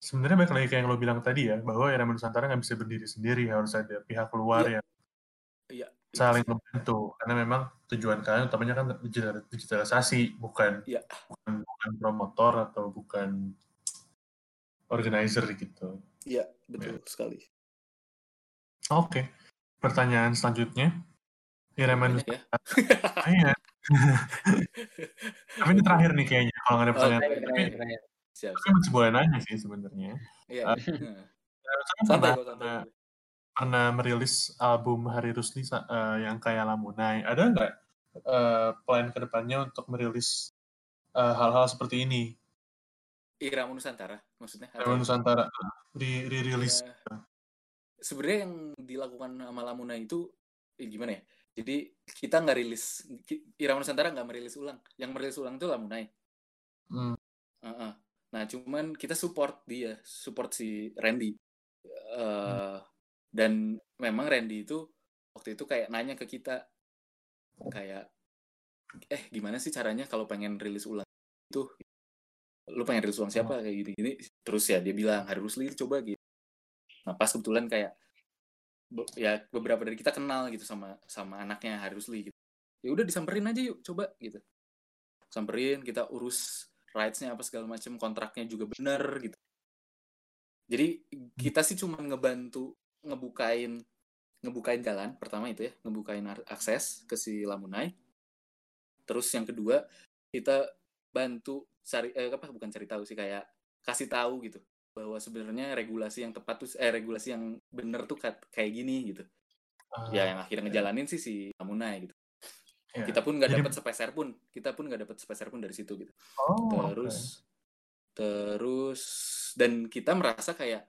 sebenarnya balik lagi kayak yang lo bilang tadi ya bahwa Irama Nusantara nggak bisa berdiri sendiri harus ada pihak luar Iya. yang iya saling membantu karena memang tujuan kalian utamanya kan digital- digitalisasi bukan Iya. bukan bukan promotor atau bukan organizer gitu. iya betul sekali Oke. Pertanyaan selanjutnya. Irama banyak ya Nusantara. Iya. Tapi ini terakhir nih kayaknya kalau nggak ada Oh, pertanyaan. Terakhir, lain. Tapi, terakhir, terakhir. Siap siap. masih boleh nanya sih sebenarnya. iya. Nusantara santai pernah, santai. pernah, merilis album Hari Rusli eh, yang kayak Lamunai. Ada nggak eh, plan ke depannya untuk merilis hal-hal seperti ini? Irama Nusantara maksudnya? Irama Nusantara. Di rilis ya sebenarnya yang dilakukan sama Lamuna itu eh, gimana ya? Jadi kita nggak rilis Irama Nusantara nggak merilis ulang. Yang merilis ulang itu Lamunai. Hmm. Heeh. Nah, cuman kita support dia, support si Randy. Eh, dan memang Randy itu waktu itu kayak nanya ke kita kayak eh gimana sih caranya kalau pengen rilis ulang itu? Lu pengen rilis ulang siapa? Kayak gini-gini. Terus ya dia bilang Hari Rusli coba gitu. Nah pas kebetulan kayak ya beberapa dari kita kenal gitu sama sama anaknya Hari Rusli gitu. Ya udah disamperin aja yuk coba gitu. Samperin kita urus rights-nya apa segala macam kontraknya juga bener gitu. Jadi kita sih cuma ngebantu ngebukain ngebukain jalan pertama itu ya ngebukain akses ke si Lamunai. Terus yang kedua kita bantu cari eh, apa bukan cari tahu sih kayak kasih tahu gitu bahwa sebenarnya regulasi yang tepat tuh eh regulasi yang bener tuh kayak gini gitu. Ah, ya yang akhirnya ngejalanin sih si Lamunai gitu ya. kita pun nggak Jadi- dapat sepeser pun kita pun nggak dapat sepeser pun dari situ gitu Oh, terus terus dan kita merasa kayak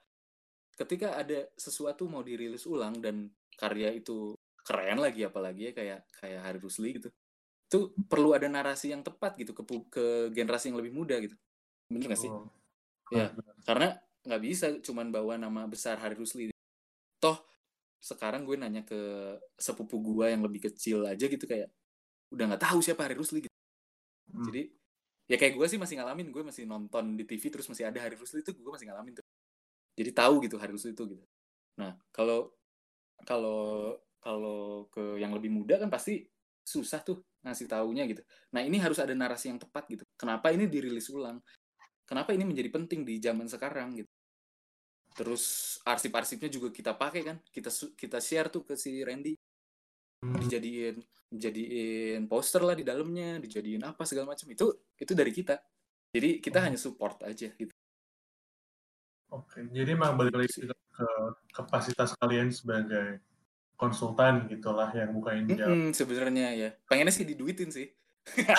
ketika ada sesuatu mau dirilis ulang dan karya itu keren lagi apalagi ya kayak kayak Hari Rusli gitu itu perlu ada narasi yang tepat gitu ke ke generasi yang lebih muda gitu bener gak sih Oh. Ya. Karena nggak bisa cuman bawa nama besar Hari Rusli toh sekarang gue nanya ke sepupu gue yang lebih kecil aja gitu kayak udah nggak tahu siapa Hari Rusli gitu. Hmm. jadi ya kayak gue sih masih ngalamin gue masih nonton di TV terus masih ada Hari Rusli itu gue masih ngalamin tuh. Jadi tahu gitu Hari Rusli itu gitu. Nah kalau kalau kalau ke yang lebih muda kan pasti susah tuh ngasih taunya gitu. Nah ini harus ada narasi yang tepat gitu. Kenapa ini dirilis ulang? Kenapa ini menjadi penting di zaman sekarang gitu? Terus arsip-arsipnya juga kita pakai kan. Kita kita share tuh ke si Randy. Hmm. dijadiin dijadiin poster lah di dalamnya dijadiin apa segala macam. Itu itu dari kita. Jadi kita Oh. hanya support aja gitu. Oke, jadi emang balik lagi ke, kapasitas kalian sebagai konsultan gitulah yang bukain jam. Mm-mm, sebenarnya ya. Pengennya sih diduitin sih.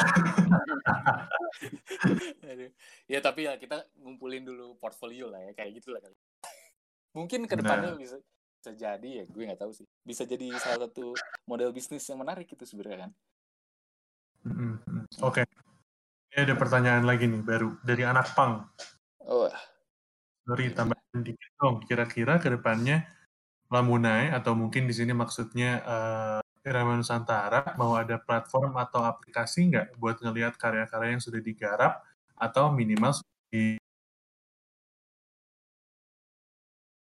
Ya tapi ya kita ngumpulin dulu portfolio lah ya kayak gitu lah kali. Mungkin ke depannya bisa bisa jadi ya gue nggak tahu sih bisa jadi salah satu model bisnis yang menarik itu sebenarnya kan Mm, mm. Oke, ini ada pertanyaan lagi nih baru dari anak pang. oh Sorry, tambahin dikit dong. Kira-kira ke depannya Lamunai atau mungkin di sini maksudnya eh, Irama Nusantara mau ada platform atau aplikasi nggak buat ngelihat karya-karya yang sudah digarap atau minimal di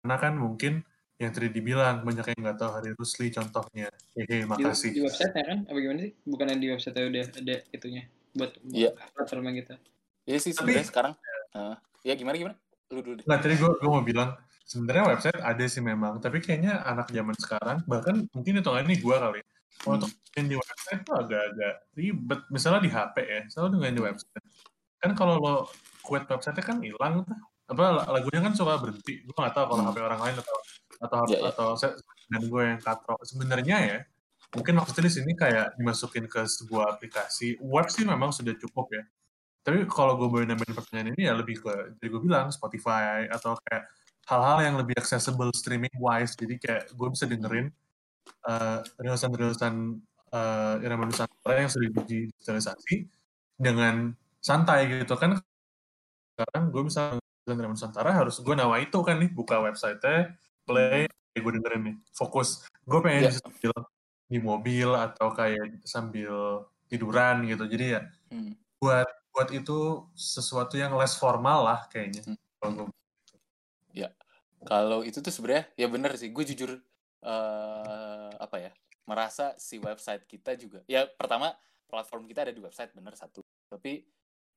karena kan mungkin yang tadi dibilang banyak yang nggak tahu Hari Rusli contohnya. Hehe, Di, makasih. di website kan? Apa gimana sih? Bukannya di website udah ada itunya buat Iya. platform kita. iya sih Tapi- sebenarnya sekarang eh, ya gimana gimana lu dulu deh Nah, tadi gue mau bilang sebenarnya website ada sih memang, tapi kayaknya anak zaman sekarang bahkan mungkin itu ini gue kali. Kalau Hmm. untuk main di website tuh agak-agak ribet. Misalnya di HP ya, selalu dengan di website. Kan kalau lo quit website kan hilang tuh. Apa lagunya kan suka berhenti. Gue nggak tahu kalau Hmm. HP orang lain atau atau Ya, ya. atau saya dan gue yang katro. Sebenarnya ya, mungkin maksudnya di sini kayak dimasukin ke sebuah aplikasi. Web sih memang sudah cukup ya. Tapi kalau gue boleh nambahin pertanyaan ini ya lebih ke, jadi gue bilang Spotify atau kayak hal-hal yang lebih accessible streaming wise. Jadi kayak gue bisa dengerin uh, rilisan-rilisan uh, Irama Nusantara yang sudah digitalisasi dengan santai gitu kan. Sekarang gue bisa dengerin Irama Nusantara harus gue nawa itu kan nih buka website-nya, play, kayak gue dengerin nih, fokus. Gue pengen Ya. sambil di mobil atau kayak sambil tiduran gitu. Jadi ya Hmm. buat buat itu sesuatu yang less formal lah kayaknya. Hmm. Kalau gue Kalau itu tuh sebenarnya ya bener sih. Gue jujur eh apa ya merasa si website kita juga. Ya pertama platform kita ada di website bener satu. Tapi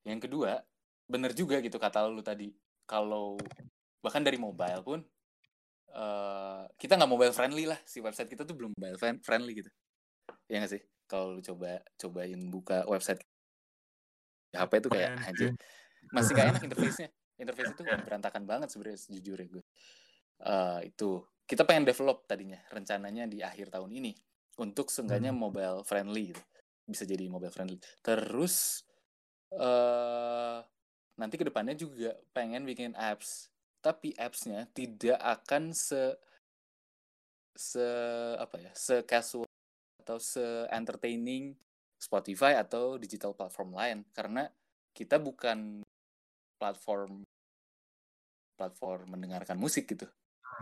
yang kedua bener juga gitu kata lu tadi. Kalau bahkan dari mobile pun eh kita nggak mobile friendly lah si website kita tuh belum mobile friend- friendly gitu. Ya nggak sih? Kalau lu coba cobain buka website di HP itu kayak aja masih gak enak interface-nya. Interface itu Ya. berantakan banget sebenarnya sejujurnya gue. Eh, itu kita pengen develop tadinya rencananya di akhir tahun ini untuk seenggaknya Hmm. mobile friendly gitu. Bisa jadi mobile friendly. Terus eh nanti ke depannya juga pengen bikin apps. Tapi apps-nya tidak akan se se apa ya, se casual atau se entertaining Spotify atau digital platform lain karena kita bukan platform platform mendengarkan musik gitu.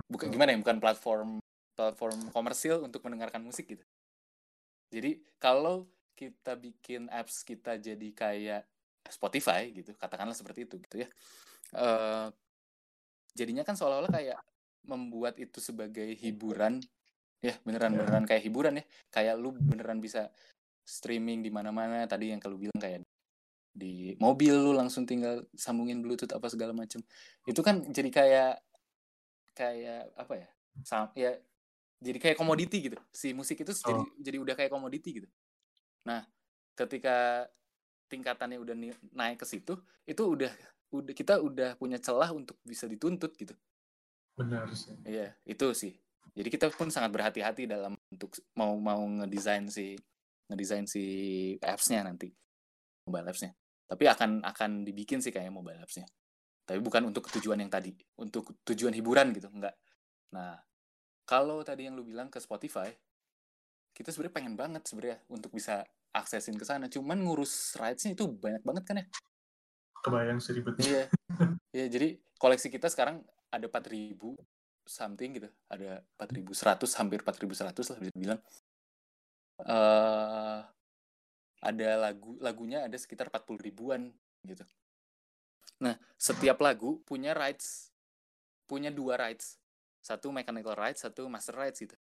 Bukan gimana ya, bukan platform platform komersil untuk mendengarkan musik gitu. Jadi kalau kita bikin apps kita jadi kayak Spotify gitu, katakanlah seperti itu gitu ya. eh jadinya kan seolah-olah kayak membuat itu sebagai hiburan. Ya beneran beneran kayak hiburan ya. Kayak lu beneran bisa streaming di mana-mana. Tadi yang kalau bilang kayak di mobil lu langsung tinggal sambungin bluetooth apa segala macam itu kan jadi kayak kayak apa ya sam ya jadi kayak komoditi gitu. Si musik itu jadi jadi udah kayak komoditi gitu. Nah ketika tingkatannya udah naik ke situ itu udah udah kita udah punya celah untuk bisa dituntut gitu benar sih. Iya, itu sih. Jadi kita pun sangat berhati-hati dalam untuk mau mau ngedesain si ngedesain si apps-nya nanti mobile apps-nya. Tapi akan akan dibikin sih kayaknya mobile apps-nya. Tapi bukan untuk tujuan yang tadi, untuk tujuan hiburan gitu, enggak. Nah, kalau tadi yang lu bilang ke Spotify, kita sebenarnya pengen banget sebenarnya untuk bisa aksesin ke sana. Cuman ngurus rights-nya itu banyak banget kan ya. Kebayang sih ribetnya. Iya. Iya, jadi koleksi kita sekarang ada 4000 something gitu. Ada 4100 hampir 4100 lah bisa dibilang. eh ada lagu lagunya ada sekitar 40 ribuan gitu. Nah, setiap lagu punya rights punya dua rights. Satu mechanical rights, satu master rights gitu.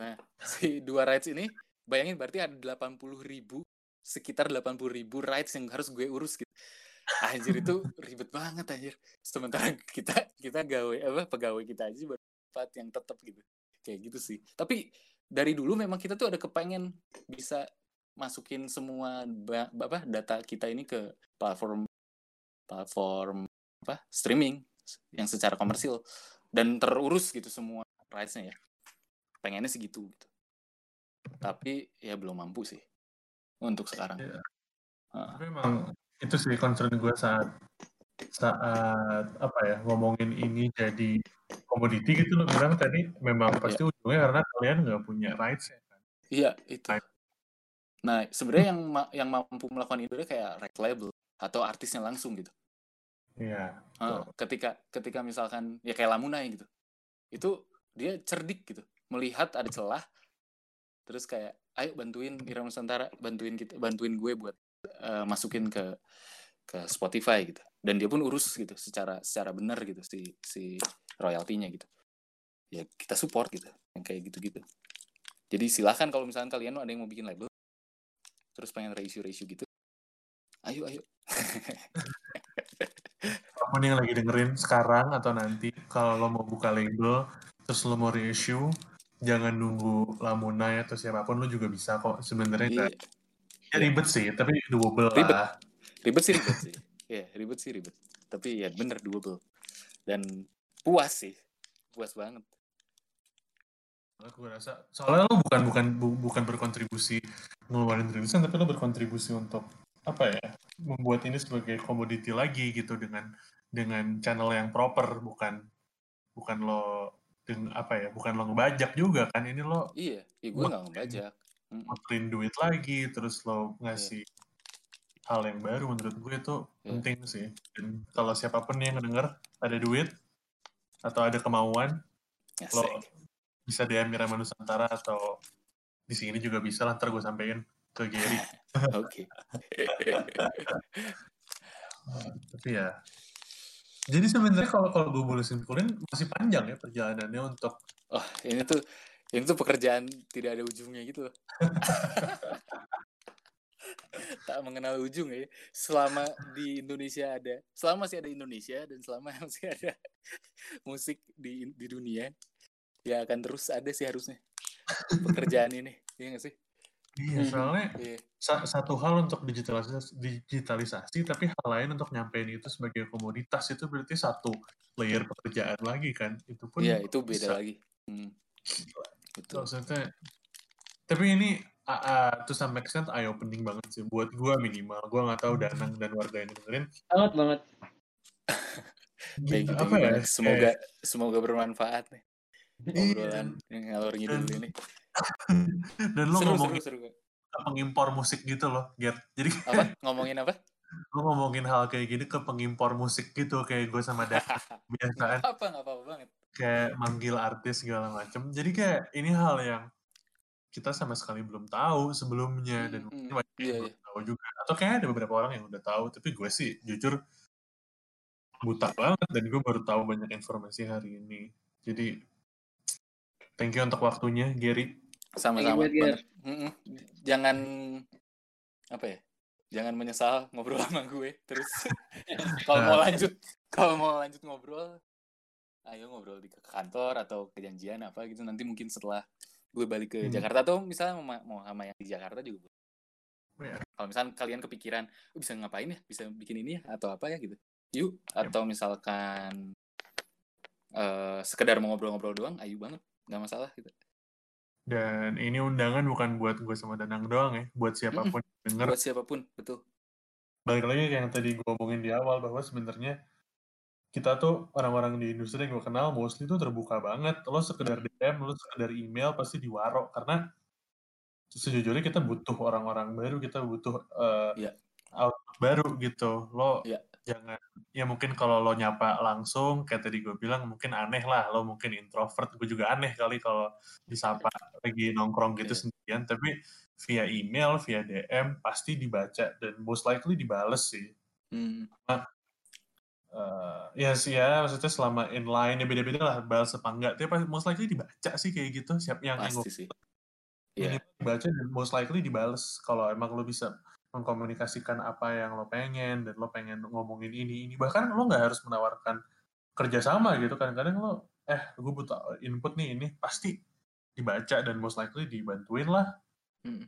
Nah, si dua rights ini bayangin berarti ada 80 ribu sekitar 80 ribu rights yang harus gue urus gitu. Anjir itu ribet banget anjir. Sementara kita kita gawe apa pegawai kita aja baru yang tetap gitu. kayak gitu sih tapi dari dulu memang kita tuh ada kepengen bisa masukin semua apa data kita ini ke platform platform apa streaming yang secara komersil dan terurus gitu semua rights-nya ya pengennya segitu gitu tapi ya belum mampu sih untuk sekarang. Heeh. Tapi memang itu sih concern gue saat saat apa ya ngomongin ini jadi komoditi gitu lo bilang tadi memang pasti ujungnya karena kalian nggak punya rights ya kan. Iya itu. Right. Nah sebenarnya yang ma- yang mampu melakukan itu kayak record label atau artisnya langsung gitu. Iya. Ah, ketika ketika misalkan ya kayak Lamunai gitu, itu dia cerdik gitu, melihat ada celah, terus kayak ayo bantuin Irama Nusantara, bantuin kita, bantuin gue buat eh, masukin ke ke Spotify gitu. Dan dia pun urus gitu secara secara benar gitu si si royaltinya gitu. Ya kita support gitu, yang kayak gitu-gitu. Jadi silahkan kalau misalkan kalian ada yang mau bikin label, terus pengen reissue-reissue gitu, ayo ayo. Apa pun yang lagi dengerin sekarang atau nanti kalau lo mau buka label terus lo mau reissue jangan nunggu Lamunai atau siapa pun lo juga bisa kok sebenarnya Iya. Ya ribet sih tapi doable Ribet. lah. Ribet sih ribet sih. Ya ribet sih ribet. Tapi ya bener doable. Dan puas sih. Puas banget. Gue rasa soalnya lo bukan bukan bu- bukan berkontribusi ngeluarin rilisan tapi lo berkontribusi untuk apa ya membuat ini sebagai komoditi lagi gitu dengan dengan channel yang proper bukan bukan lo dengan apa ya bukan lo ngebajak juga kan. Ini lo iya ya gue nggak ngebajak Ngeprint duit lagi terus lo ngasih hal yang baru menurut gue itu Iya. penting sih. Dan kalau siapa pun yang ngedenger ada duit atau ada kemauan lo ngasih bisa DM Irama Nusantara atau di sini juga bisa lah ntar gue sampein ke Gary. Oke. Tapi ya jadi sebenarnya kalau kalau gue boleh simpulin masih panjang ya perjalanannya untuk oh ini tuh ini tuh pekerjaan tidak ada ujungnya gitu loh. tak mengenal ujung ya selama di Indonesia ada selama masih ada Indonesia dan selama masih ada musik di di dunia ya akan terus ada sih harusnya pekerjaan ini iya gak sih iya Hmm. soalnya sa- satu hal untuk digitalisasi, digitalisasi tapi hal lain untuk nyampein itu sebagai komoditas itu berarti satu layer pekerjaan lagi kan itu pun iya itu beda bisa. lagi hmm. Betul. Maksudnya tapi ini uh, uh, to some extent eye opening banget sih buat gua minimal. Gua nggak tahu danang dan warga yang dengerin. Banget banget. Kayak gitu apa ya semoga semoga bermanfaat nih Iya. obrolan yang ngalor ngidul ini. dan lo seru ngomongin seru seru ke pengimpor musik gitu loh Gert. Jadi apa? Ngomongin apa? Lo ngomongin hal kayak gini ke pengimpor musik gitu kayak gue sama Dan biasaan apa nggak apa-apa banget kayak manggil artis segala macem. Jadi kayak ini hal yang kita sama sekali belum tahu sebelumnya dan Hmm, mungkin hmm. banyak yang Iya, belum tahu juga. Atau kayak ada beberapa orang yang udah tahu tapi gue sih jujur buta banget dan gue baru tahu banyak informasi hari ini. Jadi thank you untuk waktunya Gary. Sama-sama jangan apa ya jangan menyesal ngobrol sama gue terus. Kalau mau lanjut kalau mau lanjut ngobrol ayo ngobrol di ke kantor atau kejanjian apa gitu. Nanti mungkin setelah gue balik ke Hmm. Jakarta atau misalnya mau, mau sama yang di Jakarta juga boleh. Ya. kalau misalnya kalian kepikiran "Oh, bisa ngapain ya? Bisa bikin ini ya? Atau apa ya? gitu. Yuk atau misalkan eh sekedar mau ngobrol-ngobrol doang ayo banget. Nggak masalah gitu. Dan ini undangan bukan buat gue sama Danang doang ya buat siapa pun yang denger. Buat siapa pun betul. Balik lagi yang tadi gue omongin di awal bahwa sebenarnya kita tuh orang-orang di industri yang gue kenal mostly tuh terbuka banget lo sekedar DM lo sekedar email pasti diwaro karena sejujurnya kita butuh orang-orang baru kita butuh eh, Iya. output baru gitu lo Iya. jangan ya mungkin kalau lo nyapa langsung kayak tadi gue bilang mungkin aneh lah lo mungkin introvert gue juga aneh kali kalau disapa lagi nongkrong gitu Iya. sendirian tapi via email via DM pasti dibaca dan most likely dibales sih Hmm. Eh, ya sih ya maksudnya selama inline ya beda-beda lah balas apa enggak. Tapi most likely dibaca sih kayak gitu siap yang yang pasti sih. Iya. minimal dibaca dan most likely dibales. Kalau emang lo bisa mengkomunikasikan apa yang lo pengen dan lo pengen ngomongin ini ini. Bahkan lo nggak harus menawarkan kerjasama gitu. Kadang-kadang lo eh gue butuh input nih ini pasti dibaca dan most likely dibantuin lah. Mm.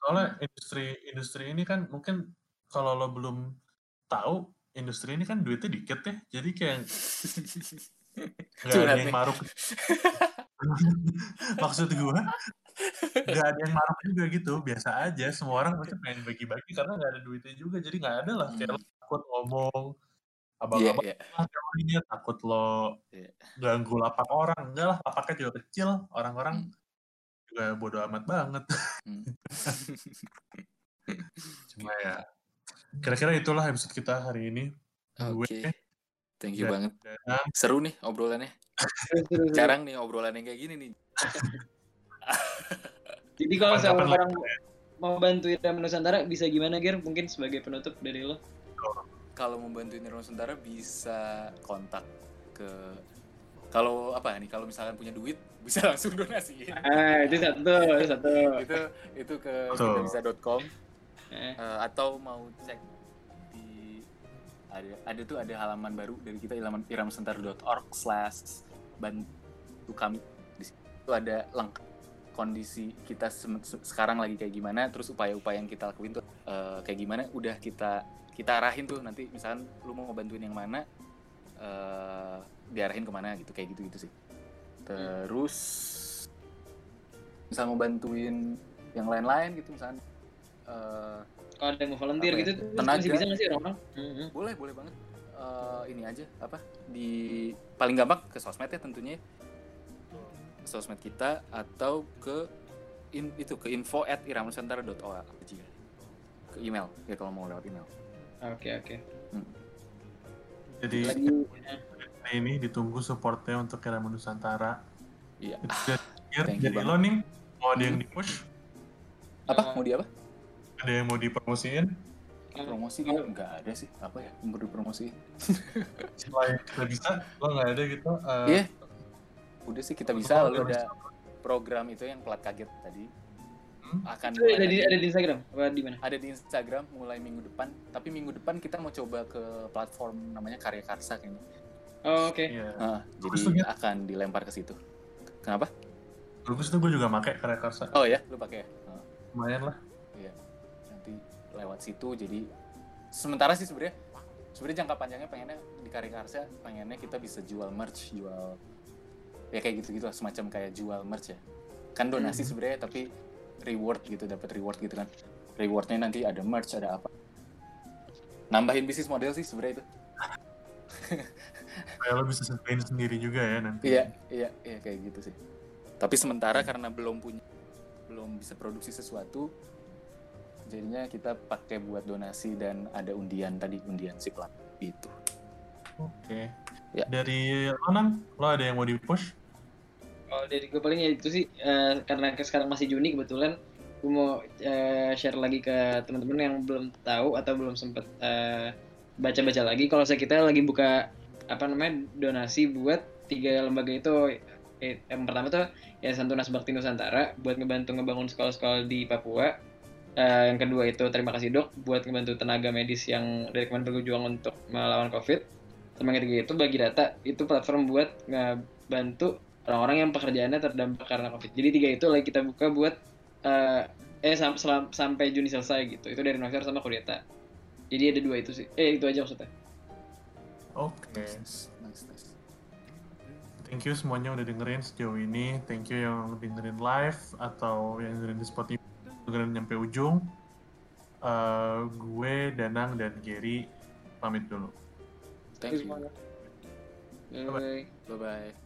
Soalnya industri industri ini kan mungkin kalau lo belum tahu industri ini kan duitnya dikit ya, jadi kayak nggak ada yang maruk. Maksud gue nggak ada yang maruk juga gitu, biasa aja. Semua orang pasti pengen bagi-bagi karena nggak ada duitnya juga, jadi nggak ada lah. Kayak lo takut ngomong Iya, abang-abang iya. lah teorinya takut lo Iya. ganggu lapak orang enggak lah lapaknya juga kecil orang-orang juga bodo amat banget Hmm. cuma ya kira-kira itulah episode kita hari ini Oke. gue Thank you Dan- banget. Danang Seru nih obrolannya. Jarang nih obrolan yang kayak gini nih. Jadi kalau sama lagi. orang mau bantu Irama Nusantara bisa gimana Ger? Mungkin sebagai penutup dari lo. Kalau mau bantuin Irama Nusantara bisa kontak ke kalau apa nih kalau misalkan punya duit bisa langsung donasi Ah, itu satu, itu satu. itu itu ke kitabisa.com Eh, Eh, atau mau cek di ada ada tuh ada halaman baru dari kita ilaman iramsentar.org slash bantu kami. Di situ ada lengkap kondisi kita se- sekarang lagi kayak gimana terus upaya-upaya yang kita lakuin tuh eh, kayak gimana udah kita kita arahin tuh. Nanti misalkan lu mau bantuin yang mana eh, diarahin ke mana gitu kayak gitu gitu sih. Terus misal mau bantuin yang lain-lain gitu misalkan eh, kalau ada yang mau volunteer ya? gitu tuh Tenaga. masih bisa nggak sih orang-orang? Mhm. boleh boleh banget Eh, ini aja apa di paling gampang ke sosmed ya tentunya ke sosmed kita atau ke in, itu ke info at iramanusantara.org ke email ya kalau mau lewat email Oke, oke. jadi Lagi hari ini ditunggu supportnya untuk Keramu Nusantara iya you jadi banget. lo nih mau ada yang Hmm. di push apa mau di apa ada yang mau dipromosiin? Promosi kan nggak ada sih. Apa ya yang perlu dipromosi selain kita bisa lo nggak ada gitu eh, Iya. udah sih kita bisa. Betul. ada program itu yang pelat kaget tadi. Hmm? akan itu ada di ada di Instagram? Apa di mana? ada di Instagram mulai minggu depan. Tapi minggu depan kita mau coba ke platform namanya Karya Karsa kayaknya. Oh, oke. iya. Ah, Bagus jadi tuh, akan dilempar ke situ. Kenapa? Bagus tuh gue juga make karya karsa. Oh ya lu pakai ya? Lumayan lah lewat situ. Jadi sementara sih sebenarnya sebenarnya jangka panjangnya pengennya di Karya Karsa pengennya kita bisa jual merch jual ya kayak gitu gitu semacam kayak jual merch ya. Kan donasi Hmm. sebenarnya tapi reward gitu dapat reward gitu kan. Rewardnya nanti ada merch ada apa. Nambahin bisnis model sih sebenarnya itu. Kayak lo bisa sustain sendiri juga ya nanti. Iya, iya, iya kayak gitu sih. Tapi sementara karena belum punya belum bisa produksi sesuatu jadinya kita pakai buat donasi dan ada undian tadi undian si plat itu. oke Ya. dari lo Nang, lo ada yang mau di push Kalau dari gue paling ya itu sih eh, karena ke- sekarang masih Juni kebetulan gue mau eh, share lagi ke teman-teman yang belum tahu atau belum sempet eh, baca-baca lagi kalau saya kita lagi buka apa namanya donasi buat tiga lembaga itu Eh, yang pertama tuh Yayasan Tunas Bakti Nusantara buat ngebantu ngebangun sekolah-sekolah di Papua Eh, yang kedua itu terima kasih dok buat ngebantu tenaga medis yang dari kemarin berjuang untuk melawan covid. Sama yang ketiga itu bagi data itu platform buat ngebantu orang-orang yang pekerjaannya terdampak karena covid. Jadi tiga itu lagi kita buka buat eh eh sam- selam- sampai Juni selesai gitu. Itu dari Nover sama Kudeta. Jadi ada dua itu sih. Eh itu aja maksudnya. Oke. Nice, nice, nice. Thank you semuanya udah dengerin sejauh ini. Thank you yang dengerin live atau yang dengerin di Spotify dengerin nyampe ujung. Eh, gue, Danang, dan Gary pamit dulu. Thank you. semuanya. Bye. Bye bye.